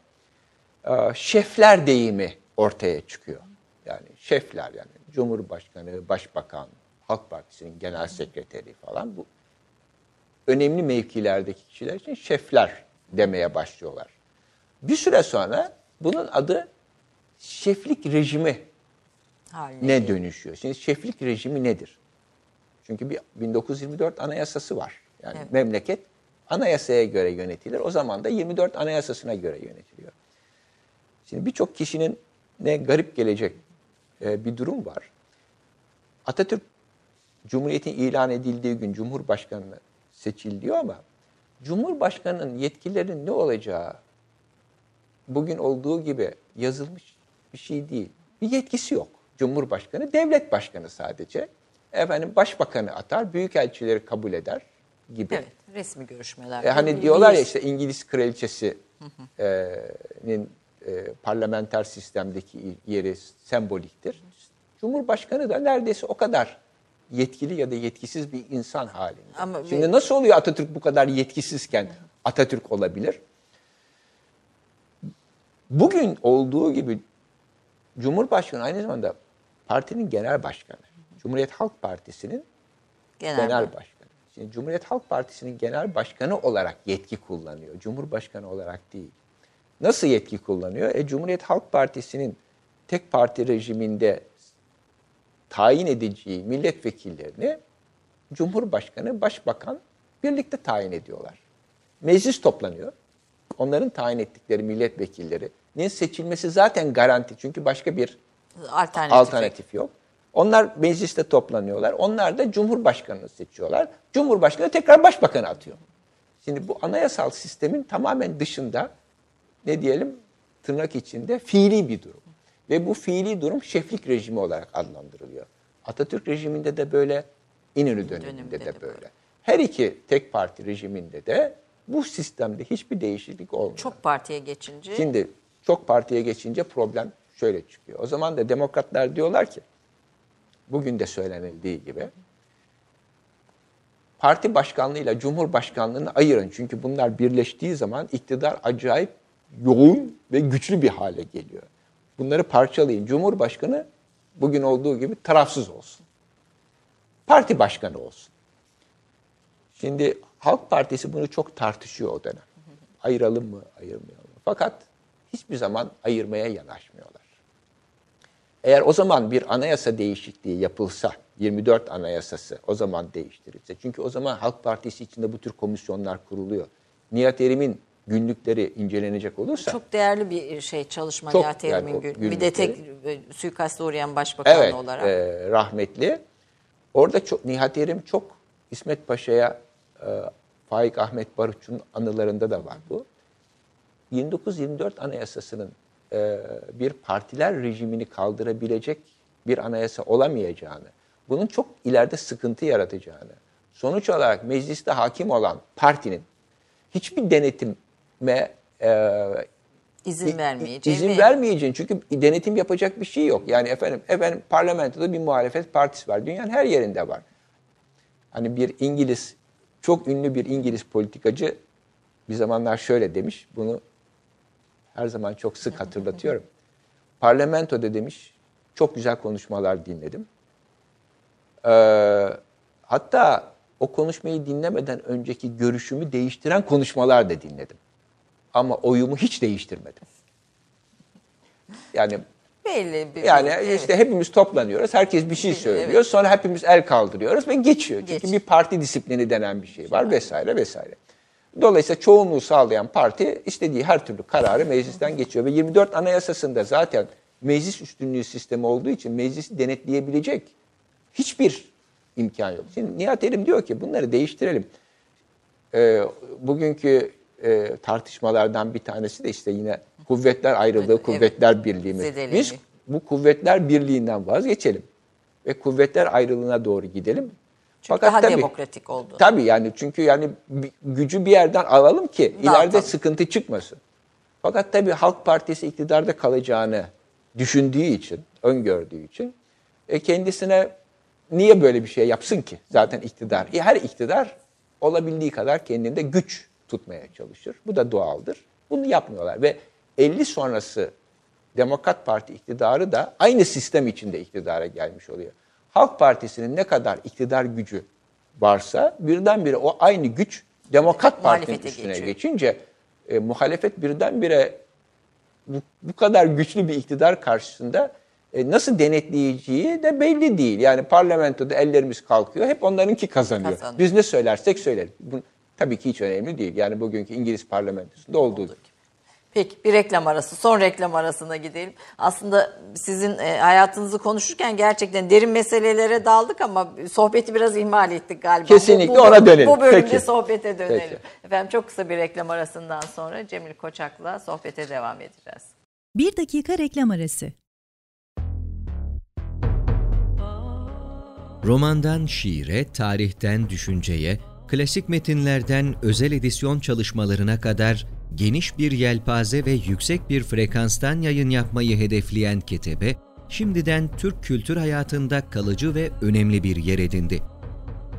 şefler deyimi ortaya çıkıyor. Yani şefler yani Cumhurbaşkanı, Başbakan, Halk Partisi'nin genel sekreteri falan bu önemli mevkilerdeki kişiler için şefler demeye başlıyorlar. Bir süre sonra bunun adı şeflik rejimi Haline ne dönüşüyor? Şimdi şeflik rejimi nedir? Çünkü bir 1924 anayasası var. Yani evet. memleket anayasaya göre yönetilir. O zaman da 24 anayasasına göre yönetiliyor. Şimdi birçok kişinin ne garip gelecek e, bir durum var. Atatürk Cumhuriyet'in ilan edildiği gün Cumhurbaşkanı seçiliyor ama Cumhurbaşkanının yetkilerinin ne olacağı bugün olduğu gibi yazılmış bir şey değil. Bir yetkisi yok. Cumhurbaşkanı devlet başkanı sadece. Efendim başbakanı atar, büyükelçileri kabul eder gibi. Evet, resmi görüşmeler. E, hani diyorlar ya işte İngiliz kraliçesinin e, parlamenter sistemdeki yeri semboliktir. Cumhurbaşkanı da neredeyse o kadar yetkili ya da yetkisiz bir insan halinde. Ama Şimdi nasıl oluyor Atatürk bu kadar yetkisizken Atatürk olabilir? Bugün olduğu gibi Cumhurbaşkanı aynı zamanda partinin genel başkanı. Cumhuriyet Halk Partisi'nin genel, genel başkanı. Şimdi Cumhuriyet Halk Partisi'nin genel başkanı olarak yetki kullanıyor. Cumhurbaşkanı olarak değil. Nasıl yetki kullanıyor? E, Cumhuriyet Halk Partisi'nin tek parti rejiminde tayin edeceği milletvekillerini Cumhurbaşkanı, Başbakan birlikte tayin ediyorlar. Meclis toplanıyor. Onların tayin ettikleri milletvekillerinin seçilmesi zaten garanti. Çünkü başka bir alternatif, alternatif yok. Onlar mecliste toplanıyorlar. Onlar da Cumhurbaşkanını seçiyorlar. Cumhurbaşkanı tekrar başbakanı atıyor. Şimdi bu anayasal sistemin tamamen dışında ne diyelim tırnak içinde fiili bir durum. Ve bu fiili durum şeflik rejimi olarak adlandırılıyor. Atatürk rejiminde de böyle, İnönü döneminde, döneminde de, de böyle. böyle. Her iki tek parti rejiminde de bu sistemde hiçbir değişiklik olmuyor. Çok partiye geçince? Şimdi çok partiye geçince problem şöyle çıkıyor. O zaman da demokratlar diyorlar ki, bugün de söylenildiği gibi, parti başkanlığıyla cumhurbaşkanlığını ayırın. Çünkü bunlar birleştiği zaman iktidar acayip yoğun ve güçlü bir hale geliyor. Bunları parçalayın. Cumhurbaşkanı bugün olduğu gibi tarafsız olsun. Parti başkanı olsun. Şimdi Halk Partisi bunu çok tartışıyor o dönem. Ayıralım mı, ayırmayalım mı? Fakat hiçbir zaman ayırmaya yanaşmıyorlar. Eğer o zaman bir anayasa değişikliği yapılsa, 24 anayasası o zaman değiştirilse. Çünkü o zaman Halk Partisi içinde bu tür komisyonlar kuruluyor. Nihat Erim'in günlükleri incelenecek olursa... Çok değerli bir şey çalışma çok, Nihat Erim'in yani günlükleri. Bir de tek e, suikasta uğrayan başbakan evet, olarak. Evet, rahmetli. Orada çok, Nihat Erim çok İsmet Paşa'ya, e, Faik Ahmet Barutçu'nun anılarında da var bu. 29-24 anayasasının e, bir partiler rejimini kaldırabilecek bir anayasa olamayacağını, bunun çok ileride sıkıntı yaratacağını, sonuç olarak mecliste hakim olan partinin hiçbir denetim me e, izin vermeyeceğim. İzin vermeyeceğin çünkü denetim yapacak bir şey yok. Yani efendim efendim parlamentoda bir muhalefet partisi var. Dünyanın her yerinde var. Hani bir İngiliz çok ünlü bir İngiliz politikacı bir zamanlar şöyle demiş. Bunu her zaman çok sık hatırlatıyorum. Parlamentoda demiş çok güzel konuşmalar dinledim. Ee, hatta o konuşmayı dinlemeden önceki görüşümü değiştiren konuşmalar da dinledim. Ama oyumu hiç değiştirmedim. Yani Belli bir yani evet. işte hepimiz toplanıyoruz. Herkes bir şey Evet. söylüyor. Sonra hepimiz el kaldırıyoruz ve geçiyor. Çünkü Geç. bir parti disiplini denen bir şey var vesaire vesaire. Dolayısıyla çoğunluğu sağlayan parti istediği her türlü kararı meclisten geçiyor. Ve 24 Anayasası'nda zaten meclis üstünlüğü sistemi olduğu için meclisi denetleyebilecek hiçbir imkan yok. Şimdi Nihat Erim diyor ki bunları değiştirelim. Ee, bugünkü e, tartışmalardan bir tanesi de işte yine kuvvetler ayrılığı, Evet, kuvvetler birliği mi? Biz bu kuvvetler birliğinden vazgeçelim ve kuvvetler ayrılığına doğru gidelim. Çünkü daha demokratik oldu. Tabii yani çünkü yani gücü bir yerden alalım ki Dağıtalım. ileride sıkıntı çıkmasın. Fakat tabii Halk Partisi iktidarda kalacağını düşündüğü için, öngördüğü için e, kendisine niye böyle bir şey yapsın ki? Zaten iktidar. E, her iktidar olabildiği kadar kendinde güç tutmaya çalışır. Bu da doğaldır. Bunu yapmıyorlar ve 50 sonrası Demokrat Parti iktidarı da aynı sistem içinde iktidara gelmiş oluyor. Halk Partisi'nin ne kadar iktidar gücü varsa birdenbire o aynı güç Demokrat Parti'nin üstüne geçiyor. geçince e, muhalefet birdenbire bu, bu kadar güçlü bir iktidar karşısında e, nasıl denetleyeceği de belli değil. Yani parlamentoda ellerimiz kalkıyor. Hep onlarınki kazanıyor. Kazanıyor. Biz ne söylersek söylerim. Bu tabii ki hiç önemli değil. Yani bugünkü İngiliz parlamentosunda olduğu gibi. Peki bir reklam arası, son reklam arasına gidelim. Aslında sizin e, hayatınızı konuşurken gerçekten derin meselelere daldık ama sohbeti biraz ihmal ettik galiba. Kesinlikle ona dönelim. Bu bölümde Peki. sohbete dönelim. Peki. Efendim çok kısa bir reklam arasından sonra Cemil Koçak'la sohbete devam edeceğiz. Bir dakika reklam arası. Romandan şiire, tarihten düşünceye, klasik metinlerden özel edisyon çalışmalarına kadar geniş bir yelpaze ve yüksek bir frekanstan yayın yapmayı hedefleyen Ketebe, şimdiden Türk kültür hayatında kalıcı ve önemli bir yer edindi.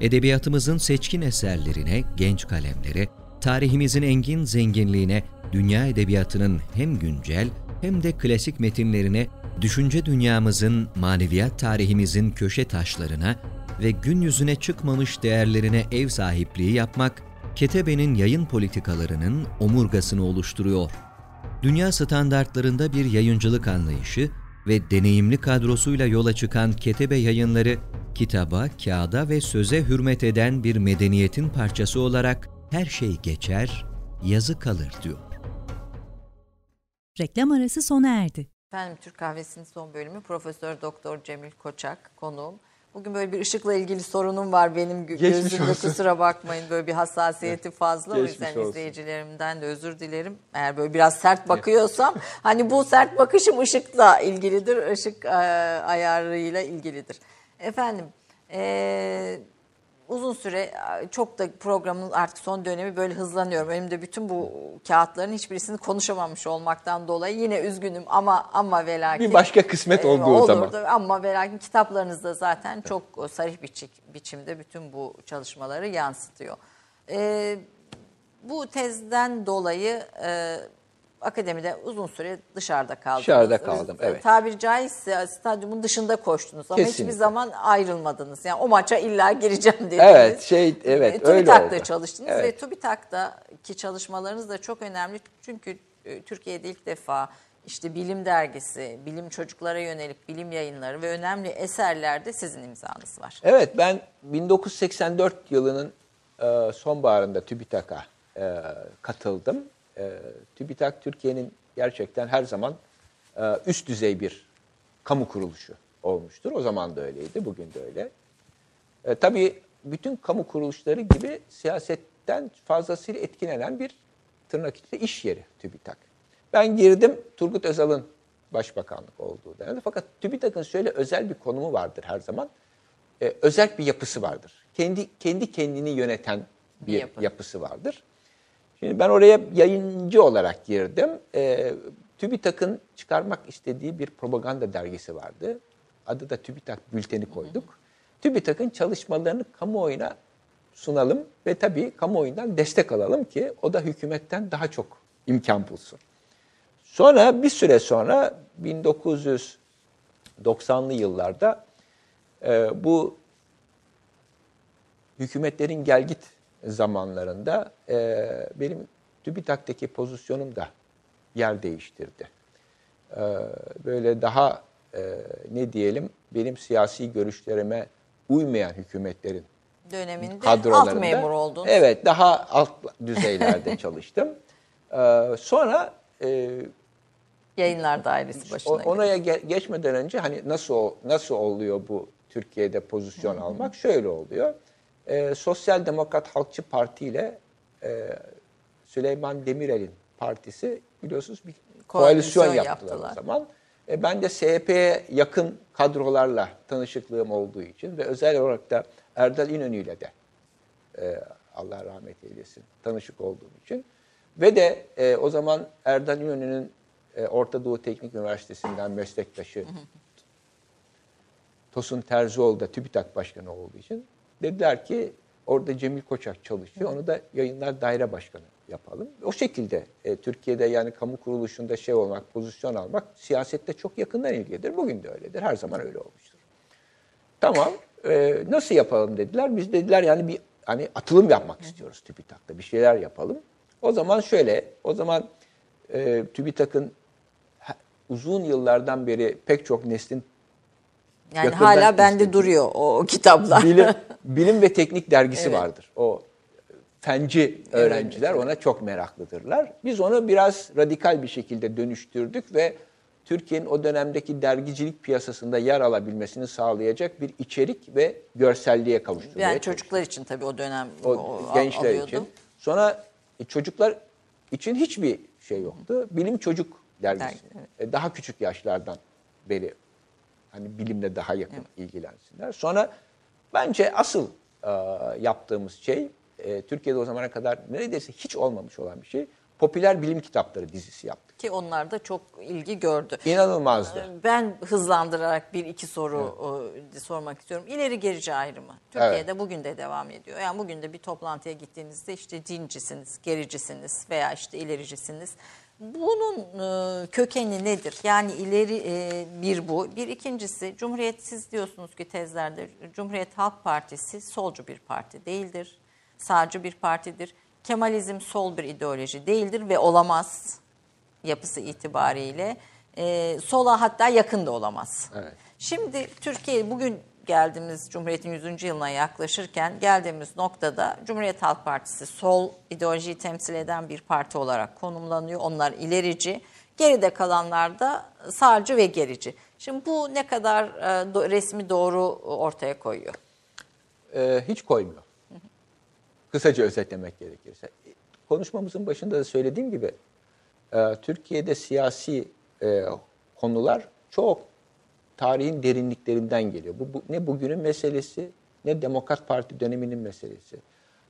Edebiyatımızın seçkin eserlerine, genç kalemlere, tarihimizin engin zenginliğine, dünya edebiyatının hem güncel hem de klasik metinlerine, düşünce dünyamızın, maneviyat tarihimizin köşe taşlarına ve gün yüzüne çıkmamış değerlerine ev sahipliği yapmak, Ketebe'nin yayın politikalarının omurgasını oluşturuyor. Dünya standartlarında bir yayıncılık anlayışı ve deneyimli kadrosuyla yola çıkan Ketebe Yayınları, kitaba, kağıda ve söze hürmet eden bir medeniyetin parçası olarak her şey geçer, yazı kalır diyor. Reklam arası sona erdi. Efendim Türk Kahvesi'nin son bölümü Profesör Doktor Cemil Koçak konuğum. Bugün böyle bir ışıkla ilgili sorunum var benim Geçmiş gözümde olsun. kusura bakmayın böyle bir hassasiyeti fazla o Geçmiş yüzden olsun. izleyicilerimden de özür dilerim. Eğer böyle biraz sert bakıyorsam hani bu sert bakışım ışıkla ilgilidir, ışık e, ayarıyla ilgilidir. Efendim e, uzun süre e, çok da programın artık son dönemi böyle hızlanıyorum. Önümde bütün bu kağıtların hiçbirisini konuşamamış olmaktan dolayı yine üzgünüm ama ama ve lakin Bir başka kısmet e, olduğu olurdu. zaman. Ama ve lakin kitaplarınızda zaten çok e, sarih biçik, biçimde bütün bu çalışmaları yansıtıyor. E, bu tezden dolayı e, akademide uzun süre dışarıda kaldınız. Dışarıda kaldım, evet. Tabiri caizse stadyumun dışında koştunuz ama Kesinlikle. hiçbir zaman ayrılmadınız. Yani o maça illa gireceğim dediniz. Evet, şey, evet, E, öyle TÜBİTAK'ta oldu. çalıştınız Evet. ve TÜBİTAK'taki çalışmalarınız da çok önemli. Çünkü e, Türkiye'de ilk defa işte bilim dergisi, bilim çocuklara yönelik bilim yayınları ve önemli eserlerde sizin imzanız var. Evet ben 1984 yılının e, sonbaharında TÜBİTAK'a e, katıldım. E, TÜBİTAK Türkiye'nin gerçekten her zaman e, üst düzey bir kamu kuruluşu olmuştur. O zaman da öyleydi, bugün de öyle. E, tabii bütün kamu kuruluşları gibi siyasetten fazlasıyla etkilenen bir tırnak içinde iş yeri TÜBİTAK. Ben girdim Turgut Özal'ın başbakanlık olduğu dönemde. Fakat TÜBİTAK'ın şöyle özel bir konumu vardır her zaman. E, özel bir yapısı vardır. Kendi kendi kendini yöneten bir, Bir yapı. yapısı vardır. Şimdi ben oraya yayıncı olarak girdim. E, TÜBİTAK'ın çıkarmak istediği bir propaganda dergisi vardı. Adı da TÜBİTAK Bülteni koyduk. TÜBİTAK'ın çalışmalarını kamuoyuna sunalım ve tabii kamuoyundan destek alalım ki o da hükümetten daha çok imkan bulsun. Sonra bir süre sonra 1990'lı yıllarda e, bu hükümetlerin gelgit zamanlarında e, benim TÜBİTAK'taki pozisyonum da yer değiştirdi. e, böyle daha e, ne diyelim benim siyasi görüşlerime uymayan hükümetlerin Döneminde kadrolarında. alt memur oldun. Evet, daha alt düzeylerde çalıştım. Ee, sonra e, Yayınlar dairesi başına. o- onaya ge- geçmeden önce hani nasıl nasıl oluyor bu Türkiye'de pozisyon almak? Şöyle oluyor. Ee, Sosyal Demokrat Halkçı Parti ile e, Süleyman Demirel'in partisi biliyorsunuz bir koalisyon, Koalisyon yaptılar, yaptılar. o zaman. E, ben de SHP'ye yakın kadrolarla tanışıklığım olduğu için ve özel olarak da Erdal İnönü ile de e, Allah rahmet eylesin tanışık olduğum için ve de e, o zaman Erdal İnönü'nün e, Orta Doğu Teknik Üniversitesi'nden meslektaşı Tosun Terzioğlu da TÜBİTAK Başkanı olduğu için dediler ki orada Cemil Koçak çalışıyor. Onu da yayınlar daire başkanı yapalım. O şekilde e, Türkiye'de yani kamu kuruluşunda şey olmak, pozisyon almak siyasette çok yakından ilgilidir. Bugün de öyledir. Her zaman öyle olmuştur. Tamam. e, nasıl yapalım dediler. Biz dediler yani bir hani atılım yapmak istiyoruz TÜBİTAK'ta. Bir şeyler yapalım. O zaman şöyle, o zaman e, TÜBİTAK'ın uzun yıllardan beri pek çok neslin yani yakından hala bende istediğim- duruyor o, o kitaplar. bilim, bilim ve teknik dergisi Evet. vardır. O fenci öğrenciler ona çok meraklıdırlar. Biz onu biraz radikal bir şekilde dönüştürdük ve Türkiye'nin o dönemdeki dergicilik piyasasında yer alabilmesini sağlayacak bir içerik ve görselliğe kavuşturmaya yani çalıştık. çocuklar için tabii o dönem o, o, gençler alıyordum. için. Sonra e, çocuklar için hiçbir şey yoktu. Bilim Çocuk dergisi. Dergi, evet. E, Daha küçük yaşlardan beri hani bilimle daha yakın ilgilensinler. Sonra bence asıl e, yaptığımız şey e, Türkiye'de o zamana kadar neredeyse hiç olmamış olan bir şey. Popüler bilim kitapları dizisi yaptık. Ki onlar da çok ilgi gördü. İnanılmazdı. Ben hızlandırarak bir iki soru e, sormak istiyorum. İleri gerici ayrımı. Türkiye'de bugün de devam ediyor. Yani bugün de bir toplantıya gittiğinizde işte dincisiniz, gericisiniz veya işte ilericisiniz. Bunun e, kökeni nedir? Yani ileri e, bir bu. Bir ikincisi Cumhuriyet siz diyorsunuz ki tezlerde Cumhuriyet Halk Partisi solcu bir parti değildir. Sağcı bir partidir. Kemalizm sol bir ideoloji değildir ve olamaz yapısı itibariyle e, sola hatta yakın da olamaz. Evet. Şimdi Türkiye bugün geldiğimiz Cumhuriyet'in 100. yılına yaklaşırken geldiğimiz noktada Cumhuriyet Halk Partisi sol ideolojiyi temsil eden bir parti olarak konumlanıyor. Onlar ilerici. Geride kalanlar da sağcı ve gerici. Şimdi bu ne kadar e, resmi doğru ortaya koyuyor? e, hiç koymuyor. Kısaca özetlemek gerekirse. Konuşmamızın başında da söylediğim gibi e, Türkiye'de siyasi e, konular çok tarihin derinliklerinden geliyor. Bu, bu ne bugünün meselesi ne Demokrat Parti döneminin meselesi.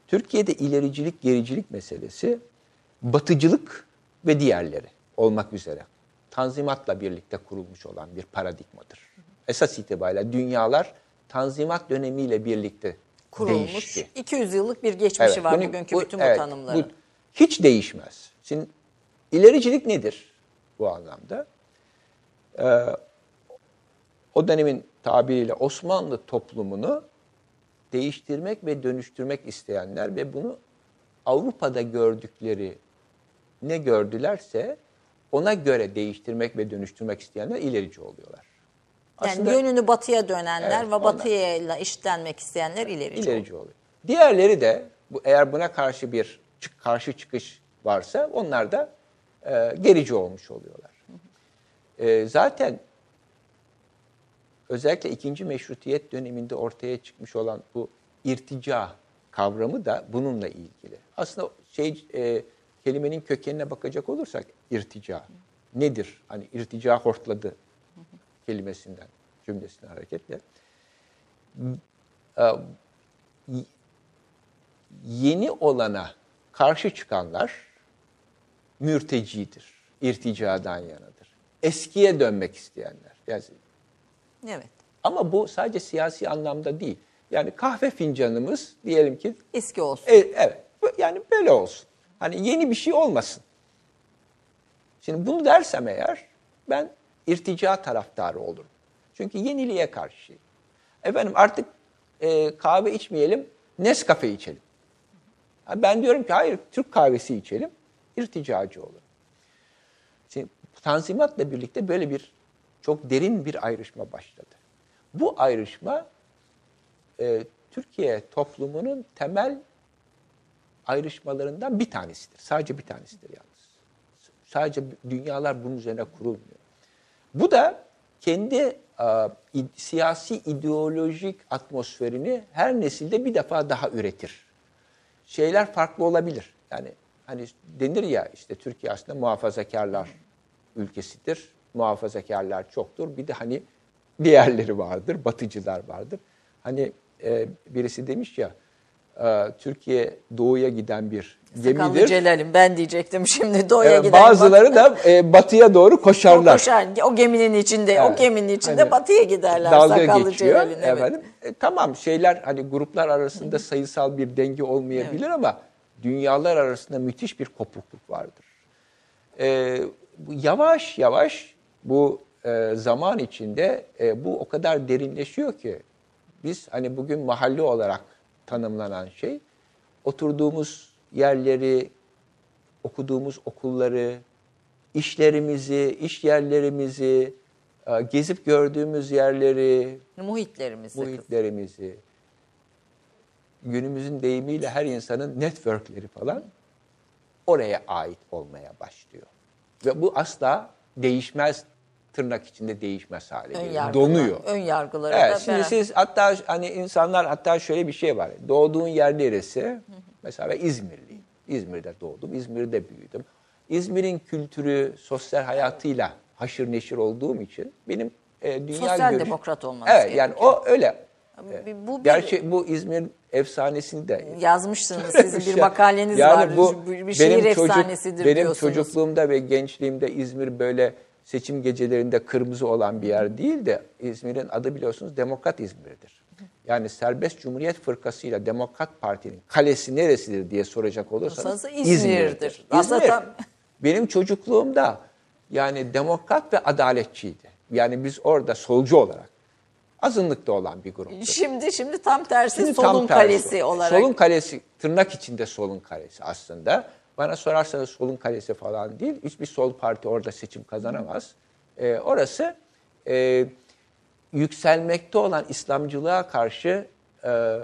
Türkiye'de ilericilik, gericilik meselesi batıcılık ve diğerleri olmak üzere Tanzimat'la birlikte kurulmuş olan bir paradigmadır. Esas itibariyle dünyalar Tanzimat dönemiyle birlikte Kurulmuş. değişti. 200 yıllık bir geçmişi Evet, var bunu- bugünkü bu- bütün evet, bu tanımların. bu hiç değişmez. Şimdi ilericilik nedir bu anlamda? Ee, o dönemin tabiriyle Osmanlı toplumunu değiştirmek ve dönüştürmek isteyenler ve bunu Avrupa'da gördükleri ne gördülerse ona göre değiştirmek ve dönüştürmek isteyenler ilerici oluyorlar. Yani Aslında- yönünü batıya dönenler Evet, ve batıya işlenmek isteyenler ilerici. ilerici oluyor. Diğerleri de bu eğer buna karşı bir çık- karşı çıkış varsa onlar da e, gerici olmuş oluyorlar. E, zaten özellikle ikinci meşrutiyet döneminde ortaya çıkmış olan bu irtica kavramı da bununla ilgili. Aslında şey e, kelimenin kökenine bakacak olursak irtica nedir? Hani irtica hortladı kelimesinden cümlesinden hareketle e, yeni olana karşı çıkanlar mürtecidir, irticadan yanadır. Eskiye dönmek isteyenler. Yani, Evet. ama bu sadece siyasi anlamda değil. Yani kahve fincanımız diyelim ki Eski olsun. e, evet yani böyle olsun. Hani yeni bir şey olmasın. Şimdi bunu dersem eğer ben irtica taraftarı olurum. Çünkü yeniliğe karşıyım. Efendim artık e, kahve içmeyelim, Nescafe içelim. Ben diyorum ki hayır Türk kahvesi içelim, irticacı olurum. Şimdi Tanzimat'la birlikte böyle bir çok derin bir ayrışma başladı. Bu ayrışma e, Türkiye toplumunun temel ayrışmalarından bir tanesidir. Sadece bir tanesidir yalnız. Sadece dünyalar bunun üzerine kurulmuyor. Bu da kendi a, i, siyasi ideolojik atmosferini her nesilde bir defa daha üretir. Şeyler farklı olabilir. Yani hani denir ya işte Türkiye aslında muhafazakarlar ülkesidir. Muhafazakarlar çoktur. Bir de hani diğerleri vardır, batıcılar vardır. Hani e, birisi demiş ya e, Türkiye doğuya giden bir Sakallı gemidir. Celal'im ben diyecektim şimdi doğuya Evet, giden. bazıları da e, batıya doğru o, koşarlar. koşar, o geminin içinde, o Evet. geminin içinde Hani batıya giderler dalga sakallı geçiyor Celal'in. Evet. efendim. E, tamam şeyler hani gruplar arasında sayısal bir denge olmayabilir ama dünyalar arasında müthiş bir kopukluk vardır. E, yavaş yavaş bu e, zaman içinde e, bu o kadar derinleşiyor ki biz hani bugün mahalle olarak tanımlanan şey oturduğumuz yerleri, okuduğumuz okulları, işlerimizi, iş yerlerimizi, e, gezip gördüğümüz yerleri, Muhitlerimizi. muhitlerimizi, günümüzün deyimiyle her insanın networkleri falan oraya ait olmaya başlıyor. Ve bu asla değişmez, tırnak içinde değişmez hale geliyor. Donuyor. Ön yargıları Evet, da şimdi beraber- siz hatta hani insanlar hatta şöyle bir şey var. Doğduğun yer neresi? Mesela İzmirliyim. İzmir'de doğdum, İzmir'de büyüdüm. İzmir'in kültürü, sosyal hayatıyla haşır neşir olduğum için benim e, dünya Sosyal görüş- demokrat olmanız Evet yani o öyle. Bu- bu bir- Gerçi bu İzmir efsanesini de Yazmışsınız sizin bir makaleniz Yani var. bu bir şehir benim çocuk- efsanesidir benim diyorsunuz. çocukluğumda ve gençliğimde İzmir böyle seçim gecelerinde kırmızı olan bir yer değil de İzmir'in adı biliyorsunuz Demokrat İzmir'dir. Yani Serbest Cumhuriyet Fırkası ile Demokrat Parti'nin kalesi neresidir diye soracak olursanız Olsanız İzmir'dir. Aslında İzmir. tam- Benim çocukluğumda yani demokrat ve adaletçiydi. Yani biz orada solcu olarak azınlıkta olan bir gruptuk. Şimdi şimdi tam tersi Şimdi solun tam tersi. kalesi olarak. Solun kalesi, tırnak içinde solun kalesi aslında. Bana sorarsanız solun kalesi falan değil. Hiçbir sol parti orada seçim kazanamaz. Ee, orası e, yükselmekte olan İslamcılığa karşı e,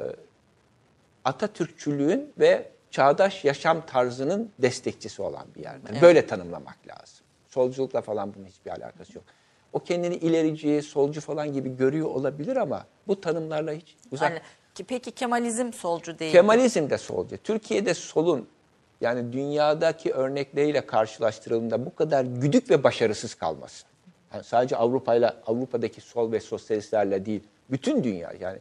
Atatürkçülüğün ve çağdaş yaşam tarzının destekçisi olan bir yerdir. Böyle tanımlamak lazım. Solculukla falan bunun hiçbir alakası yok. O kendini ilerici, solcu falan gibi görüyor olabilir ama bu tanımlarla hiç uzak. Yani, ki- peki Kemalizm solcu değil. Kemalizm de solcu. Türkiye'de solun yani dünyadaki örnekleriyle karşılaştırıldığında bu kadar güdük ve başarısız kalması. Yani sadece Avrupa'yla Avrupa'daki sol ve sosyalistlerle değil, bütün dünya yani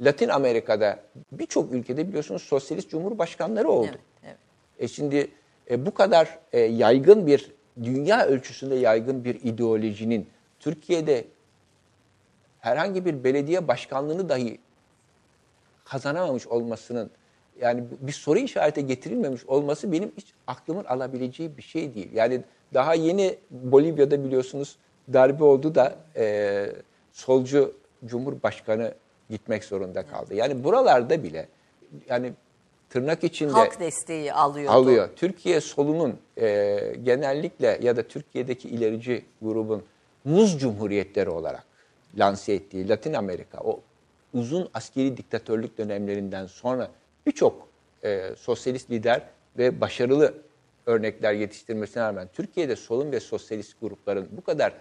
Latin Amerika'da birçok ülkede biliyorsunuz sosyalist cumhurbaşkanları oldu. Evet, evet. E şimdi e, bu kadar e, yaygın bir dünya ölçüsünde yaygın bir ideolojinin Türkiye'de herhangi bir belediye başkanlığını dahi kazanamamış olmasının yani bir soru işareti getirilmemiş olması benim hiç aklımın alabileceği bir şey değil. Yani daha yeni Bolivya'da biliyorsunuz darbe oldu da e, solcu cumhurbaşkanı gitmek zorunda kaldı. Yani buralarda bile yani tırnak içinde Halk desteği alıyordu. alıyor. Türkiye solunun e, genellikle ya da Türkiye'deki ilerici grubun muz cumhuriyetleri olarak lanse ettiği Latin Amerika o uzun askeri diktatörlük dönemlerinden sonra birçok e, sosyalist lider ve başarılı örnekler yetiştirmesine rağmen Türkiye'de solun ve sosyalist grupların bu kadar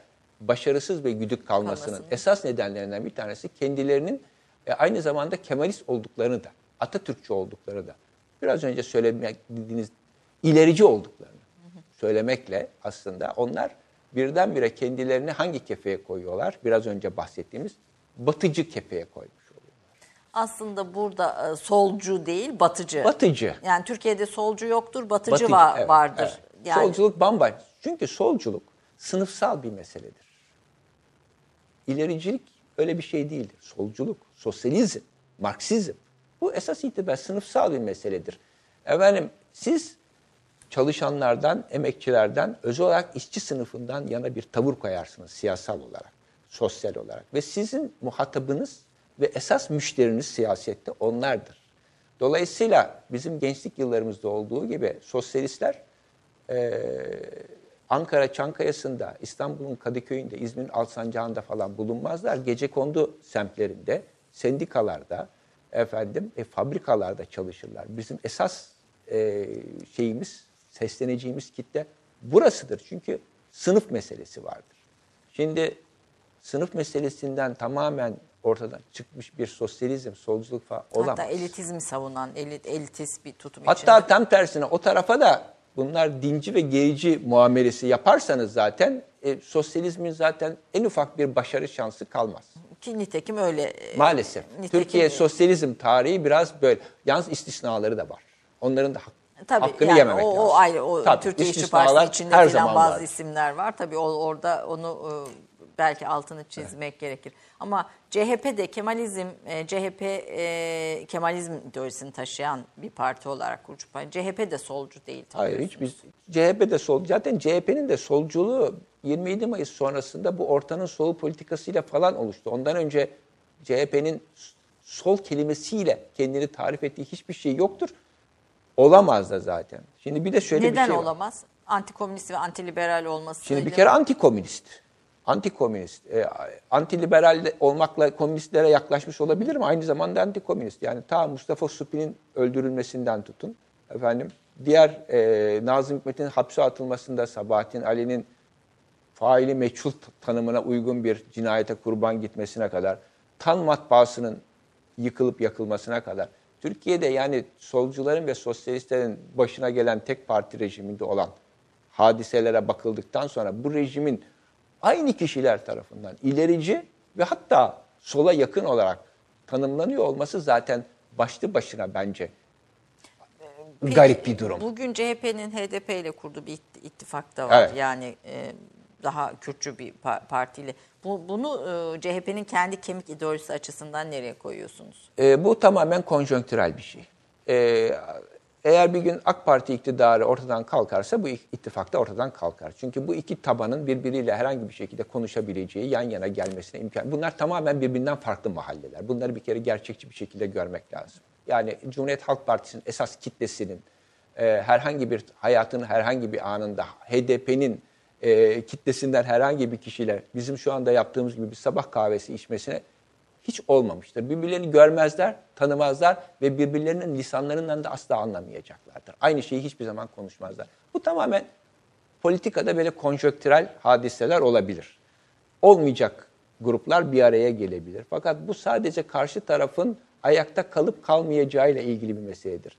başarısız ve güdük kalmasının Kalmasının. esas nedenlerinden bir tanesi kendilerinin e, aynı zamanda Kemalist olduklarını da, Atatürkçü oldukları da, biraz önce söylediğiniz ilerici olduklarını söylemekle aslında onlar birdenbire kendilerini hangi kefeye koyuyorlar? Biraz önce bahsettiğimiz batıcı kefeye koymuş. Aslında burada e, solcu değil batıcı. Batıcı. Yani Türkiye'de solcu yoktur, batıcı, Batıcı, va- evet, vardır. evet. Yani Solculuk bambaşka. Çünkü solculuk sınıfsal bir meseledir. İlericilik öyle bir şey değildir. Solculuk, sosyalizm, Marksizm bu esas itibariyle sınıfsal bir meseledir. Efendim siz çalışanlardan, emekçilerden, özel olarak işçi sınıfından yana bir tavır koyarsınız siyasal olarak, sosyal olarak. Ve sizin muhatabınız ve esas müşteriniz siyasette onlardır. Dolayısıyla bizim gençlik yıllarımızda olduğu gibi sosyalistler eee, Ankara Çankaya'sında, İstanbul'un Kadıköy'ünde, İzmir'in Alsancak'ında falan bulunmazlar. Gece kondu semtlerinde, sendikalarda, efendim e, fabrikalarda çalışırlar. Bizim esas e, şeyimiz, sesleneceğimiz kitle burasıdır. Çünkü sınıf meselesi vardır. Şimdi sınıf meselesinden tamamen ortadan çıkmış bir sosyalizm, solculuk falan olamaz. Hatta elitizmi savunan, elit, elitist bir tutum Hatta içinde. tam tersine o tarafa da bunlar dinci ve gerici muamelesi yaparsanız zaten e, sosyalizmin zaten en ufak bir başarı şansı kalmaz. Ki nitekim öyle. e, Maalesef. nitekim- Türkiye sosyalizm tarihi biraz böyle. Yalnız istisnaları da var. Onların da hak, Tabii hakkını yani yememek o, lazım. o ayrı o Tabii, Türkiye İşçi Partisi içinde her filan zaman bazı vardır. isimler var. Tabii o, orada onu e, belki altını çizmek gerekir. Ama CHP de Kemalizm e, CHP e, Kemalizm ideolojisini taşıyan bir parti olarak kurucu parti. CHP de solcu değil. Hayır hiç biz CHP de sol. Zaten CHP'nin de solculuğu 27 Mayıs sonrasında bu ortanın solu politikasıyla falan oluştu. Ondan önce CHP'nin sol kelimesiyle kendini tarif ettiği hiçbir şey yoktur. Olamaz da zaten. Şimdi bir de şöyle Neden bir şey var. olamaz? Antikomünist ve antiliberal olması. Şimdi bir kere antikomünist. Antikomünist. E, antiliberal olmakla komünistlere yaklaşmış olabilir mi? Aynı zamanda antikomünist. Yani ta Mustafa Supi'nin öldürülmesinden tutun. Efendim diğer e, Nazım Hikmet'in hapse atılmasında Sabahattin Ali'nin faili meçhul tanımına uygun bir cinayete kurban gitmesine kadar, tan matbaasının yıkılıp yakılmasına kadar, Türkiye'de yani solcuların ve sosyalistlerin başına gelen tek parti rejiminde olan hadiselere bakıldıktan sonra bu rejimin aynı kişiler tarafından ilerici ve hatta sola yakın olarak tanımlanıyor olması zaten başlı başına bence Peki, garip bir durum. Bugün CHP'nin HDP ile kurduğu bir itti- ittifak da var. Evet. Yani e, daha Kürtçü bir pa- partiyle. Bu, bunu e, CHP'nin kendi kemik ideolojisi açısından nereye koyuyorsunuz? E, bu tamamen konjonktürel bir şey. E, eğer bir gün AK Parti iktidarı ortadan kalkarsa bu ittifak da ortadan kalkar. Çünkü bu iki tabanın birbiriyle herhangi bir şekilde konuşabileceği, yan yana gelmesine imkan. Bunlar tamamen birbirinden farklı mahalleler. Bunları bir kere gerçekçi bir şekilde görmek lazım. Yani Cumhuriyet Halk Partisi'nin esas kitlesinin e, herhangi bir hayatın herhangi bir anında HDP'nin e, kitlesinden herhangi bir kişiyle bizim şu anda yaptığımız gibi bir sabah kahvesi içmesine hiç olmamıştır. Birbirlerini görmezler, tanımazlar ve birbirlerinin lisanlarından da asla anlamayacaklardır. Aynı şeyi hiçbir zaman konuşmazlar. Bu tamamen politikada böyle konjöktürel hadiseler olabilir. Olmayacak gruplar bir araya gelebilir. Fakat bu sadece karşı tarafın ayakta kalıp kalmayacağıyla ilgili bir meseledir.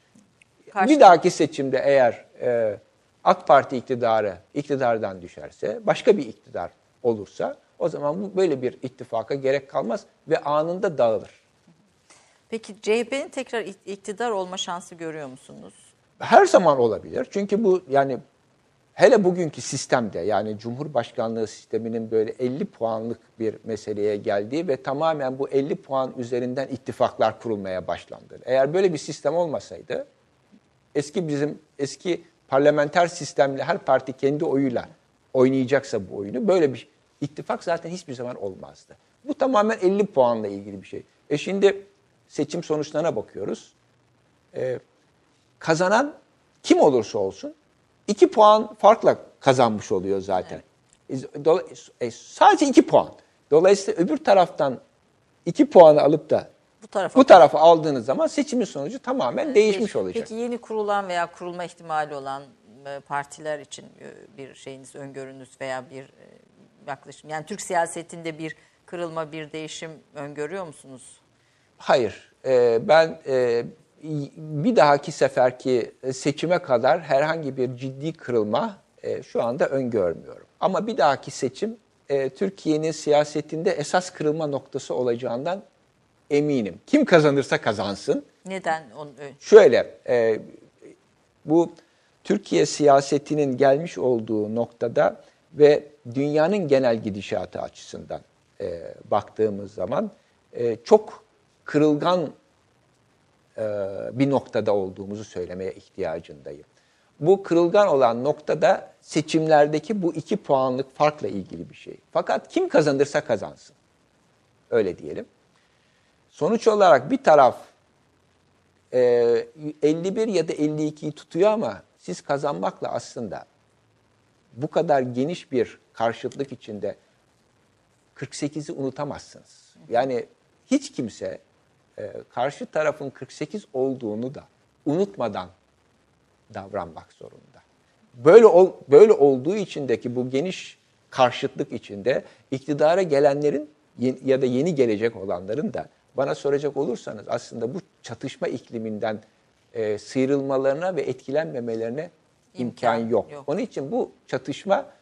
Karşı- Bir dahaki seçimde eğer e, AK Parti iktidarı iktidardan düşerse, başka bir iktidar olursa o zaman bu böyle bir ittifaka gerek kalmaz ve anında dağılır. Peki CHP'nin tekrar ik- iktidar olma şansı görüyor musunuz? Her zaman olabilir. Çünkü bu yani hele bugünkü sistemde yani Cumhurbaşkanlığı sisteminin böyle 50 puanlık bir meseleye geldiği ve tamamen bu 50 puan üzerinden ittifaklar kurulmaya başlandı. Eğer böyle bir sistem olmasaydı eski bizim eski parlamenter sistemle her parti kendi oyuyla oynayacaksa bu oyunu böyle bir ittifak zaten hiçbir zaman olmazdı. Bu tamamen 50 puanla ilgili bir şey. E şimdi seçim sonuçlarına bakıyoruz. E, kazanan kim olursa olsun 2 puan farkla kazanmış oluyor zaten. E, e, sadece 2 puan. Dolayısıyla öbür taraftan 2 puanı alıp da Bu tarafa bu tarafa aldığınız zaman seçimin sonucu tamamen değişmiş olacak. Peki yeni kurulan veya kurulma ihtimali olan e, partiler için e, bir şeyiniz, öngörünüz veya bir yaklaşım. Yani Türk siyasetinde bir kırılma, bir değişim öngörüyor musunuz? Hayır. Ee, ben e, bir dahaki seferki seçime kadar herhangi bir ciddi kırılma e, şu anda öngörmüyorum. Ama bir dahaki seçim e, Türkiye'nin siyasetinde esas kırılma noktası olacağından eminim. Kim kazanırsa kazansın. Neden? Onu, Şöyle, e, bu Türkiye siyasetinin gelmiş olduğu noktada ve dünyanın genel gidişatı açısından e, baktığımız zaman e, çok kırılgan e, bir noktada olduğumuzu söylemeye ihtiyacındayım. Bu kırılgan olan noktada seçimlerdeki bu iki puanlık farkla ilgili bir şey. Fakat kim kazanırsa kazansın. Öyle diyelim. Sonuç olarak bir taraf e, 51 ya da 52'yi tutuyor ama siz kazanmakla aslında bu kadar geniş bir karşıtlık içinde 48'i unutamazsınız. Yani hiç kimse e, karşı tarafın 48 olduğunu da unutmadan davranmak zorunda. Böyle ol, böyle olduğu içindeki bu geniş karşıtlık içinde iktidara gelenlerin ya da yeni gelecek olanların da bana soracak olursanız aslında bu çatışma ikliminden e, sıyrılmalarına ve etkilenmemelerine imkan, İmkan yok. yok. Onun için bu çatışma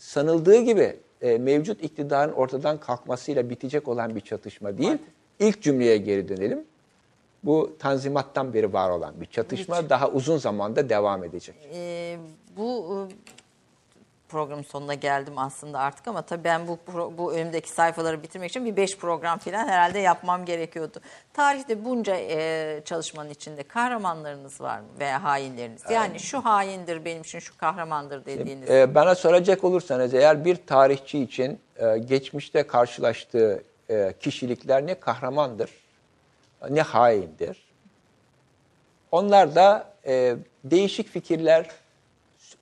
sanıldığı gibi e, mevcut iktidarın ortadan kalkmasıyla bitecek olan bir çatışma değil. İlk cümleye geri dönelim. Bu tanzimattan beri var olan bir çatışma daha uzun zamanda devam edecek. Ee, bu e, programın sonuna geldim aslında artık ama tabii ben bu bu önümdeki sayfaları bitirmek için bir beş program falan herhalde yapmam gerekiyordu. Tarihte bunca e, çalışmanın içinde kahramanlarınız var mı veya hainleriniz? Yani şu haindir benim için şu kahramandır dediğiniz. Ee, bana soracak olursanız eğer bir tarihçi için e, geçmişte karşılaştığı e, kişilikler ne kahramandır ne haindir. Onlar da e, değişik fikirler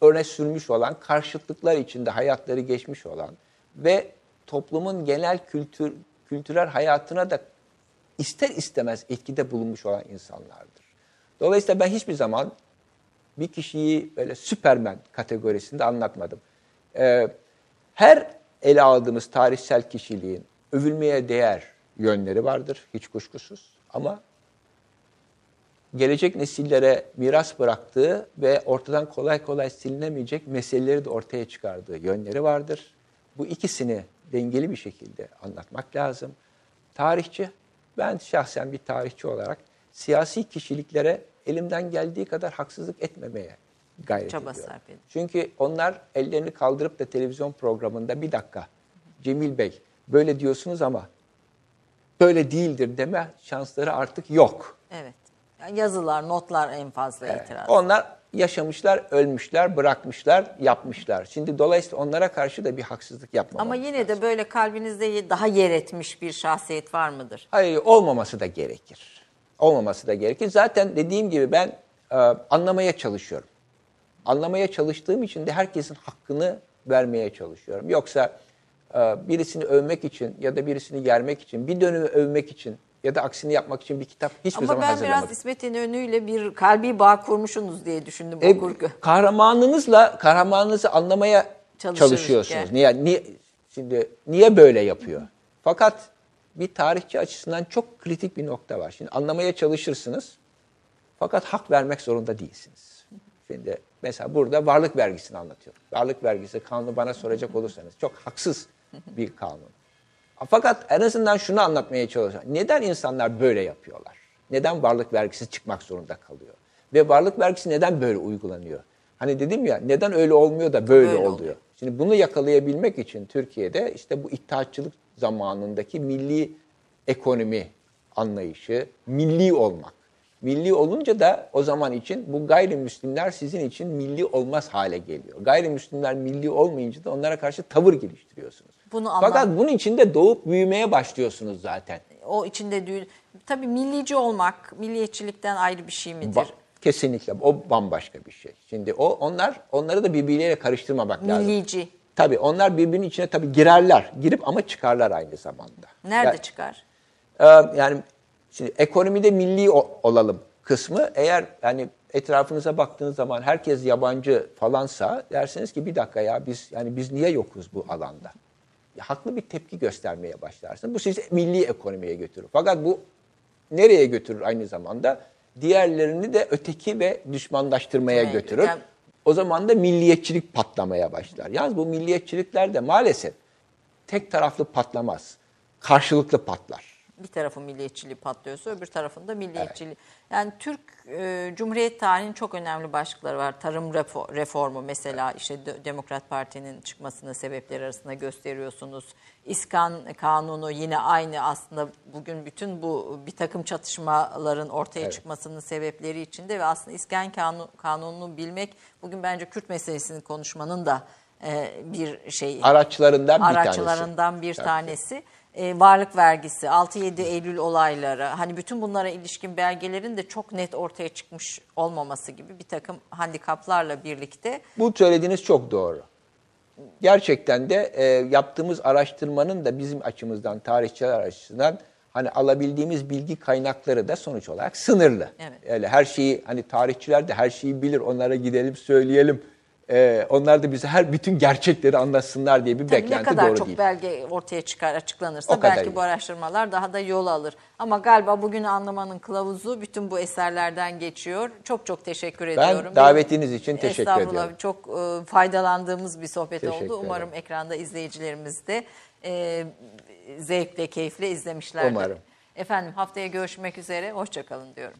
öne sürmüş olan, karşıtlıklar içinde hayatları geçmiş olan ve toplumun genel kültür kültürel hayatına da ister istemez etkide bulunmuş olan insanlardır. Dolayısıyla ben hiçbir zaman bir kişiyi böyle süpermen kategorisinde anlatmadım. Ee, her ele aldığımız tarihsel kişiliğin övülmeye değer yönleri vardır hiç kuşkusuz. Ama gelecek nesillere miras bıraktığı ve ortadan kolay kolay silinemeyecek meseleleri de ortaya çıkardığı yönleri vardır. Bu ikisini dengeli bir şekilde anlatmak lazım. Tarihçi, ben şahsen bir tarihçi olarak siyasi kişiliklere elimden geldiği kadar haksızlık etmemeye gayret Çaba ediyorum. sarf edin. Çünkü onlar ellerini kaldırıp da televizyon programında bir dakika Cemil Bey böyle diyorsunuz ama böyle değildir deme şansları artık yok. Evet. Yani yazılar, notlar en fazla itiraz. Onlar yaşamışlar, ölmüşler, bırakmışlar, yapmışlar. Şimdi dolayısıyla onlara karşı da bir haksızlık yapmamak. Ama yine de böyle kalbinizde daha yer etmiş bir şahsiyet var mıdır? Hayır, olmaması da gerekir. Olmaması da gerekir. Zaten dediğim gibi ben e, anlamaya çalışıyorum. Anlamaya çalıştığım için de herkesin hakkını vermeye çalışıyorum. Yoksa e, birisini övmek için ya da birisini yermek için, bir dönemi övmek için ya da aksini yapmak için bir kitap hiçbir Ama zaman ben hazırlamadım. biraz İsmet İnönü'yle bir kalbi bağ kurmuşsunuz diye düşündüm E, okurken. kahramanınızla kahramanınızı anlamaya Çalışırız, çalışıyorsunuz. gel. Niye, niye şimdi niye böyle yapıyor? Fakat bir tarihçi açısından çok kritik bir nokta var. Şimdi anlamaya çalışırsınız. Fakat hak vermek zorunda değilsiniz. Şimdi mesela burada varlık vergisini anlatıyorum. Varlık vergisi kanunu bana soracak olursanız çok haksız bir kanun. Fakat en azından şunu anlatmaya çalışıyorum. Neden insanlar böyle yapıyorlar? Neden varlık vergisi çıkmak zorunda kalıyor? Ve varlık vergisi neden böyle uygulanıyor? Hani dedim ya neden öyle olmuyor da böyle, Böyle oluyor? oluyor. Şimdi bunu yakalayabilmek için Türkiye'de işte bu iddiatçılık zamanındaki milli ekonomi anlayışı, milli olmak. Milli olunca da o zaman için bu gayrimüslimler sizin için milli olmaz hale geliyor. Gayrimüslimler milli olmayınca da onlara karşı tavır geliştiriyorsunuz. Bunu anlam- Fakat bunun içinde doğup büyümeye başlıyorsunuz zaten. O içinde düğün. Tabii millici olmak, milliyetçilikten ayrı bir şey midir? Ba- kesinlikle o bambaşka bir şey. Şimdi o onlar onları da birbirleriyle karıştırmamak lazım. Millici. Tabii onlar birbirinin içine tabii girerler. Girip ama çıkarlar aynı zamanda. Nerede Ya- çıkar? Ee, yani şimdi ekonomide milli o- olalım kısmı eğer yani etrafınıza baktığınız zaman herkes yabancı falansa dersiniz ki bir dakika ya biz yani biz niye yokuz bu alanda? Haklı bir tepki göstermeye başlarsınız. Bu sizi milli ekonomiye götürür. Fakat bu nereye götürür aynı zamanda? Diğerlerini de öteki ve düşmanlaştırmaya Evet, götürür. yani- O zaman da milliyetçilik patlamaya başlar. Yalnız bu milliyetçilikler de maalesef tek taraflı patlamaz. Karşılıklı patlar. Bir tarafın milliyetçiliği patlıyorsa öbür tarafında milliyetçiliği. Yani Türk e, Cumhuriyet tarihinin çok önemli başlıkları var. Tarım refo- reformu mesela işte De- Demokrat Parti'nin çıkmasının sebepleri arasında gösteriyorsunuz. İskan Kanunu yine aynı aslında bugün bütün bu bir takım çatışmaların ortaya çıkmasının sebepleri içinde ve aslında İskan Kanu- Kanunu'nu bilmek bugün bence Kürt meselesini konuşmanın da e, bir şey Araçlarından bir tanesi. araçlarından bir Tabii. tanesi. E, varlık vergisi, 6-7 Eylül olayları, hani bütün bunlara ilişkin belgelerin de çok net ortaya çıkmış olmaması gibi bir takım handikaplarla birlikte Bu söylediğiniz çok doğru. gerçekten de e, yaptığımız araştırmanın da bizim açımızdan, tarihçiler açısından hani alabildiğimiz bilgi kaynakları da sonuç olarak sınırlı. Evet. Öyle her şeyi hani tarihçiler de her şeyi bilir. Onlara gidelim söyleyelim. E, onlar da bize her bütün gerçekleri anlatsınlar diye bir Tabii beklenti ne kadar doğru çok değil. belge ortaya çıkar, açıklanırsa belki iyi. bu araştırmalar daha da yol alır. Ama galiba bugün anlamanın kılavuzu bütün bu eserlerden geçiyor. Çok çok teşekkür ediyorum. davetiniz için teşekkür Estağfurullah, ediyorum. Çok e, faydalandığımız bir sohbet Teşekkür oldu. Umarım ekranda izleyicilerimiz de e, zevkle, keyifle izlemişlerdir. Umarım. Efendim haftaya görüşmek üzere. Hoşçakalın diyorum.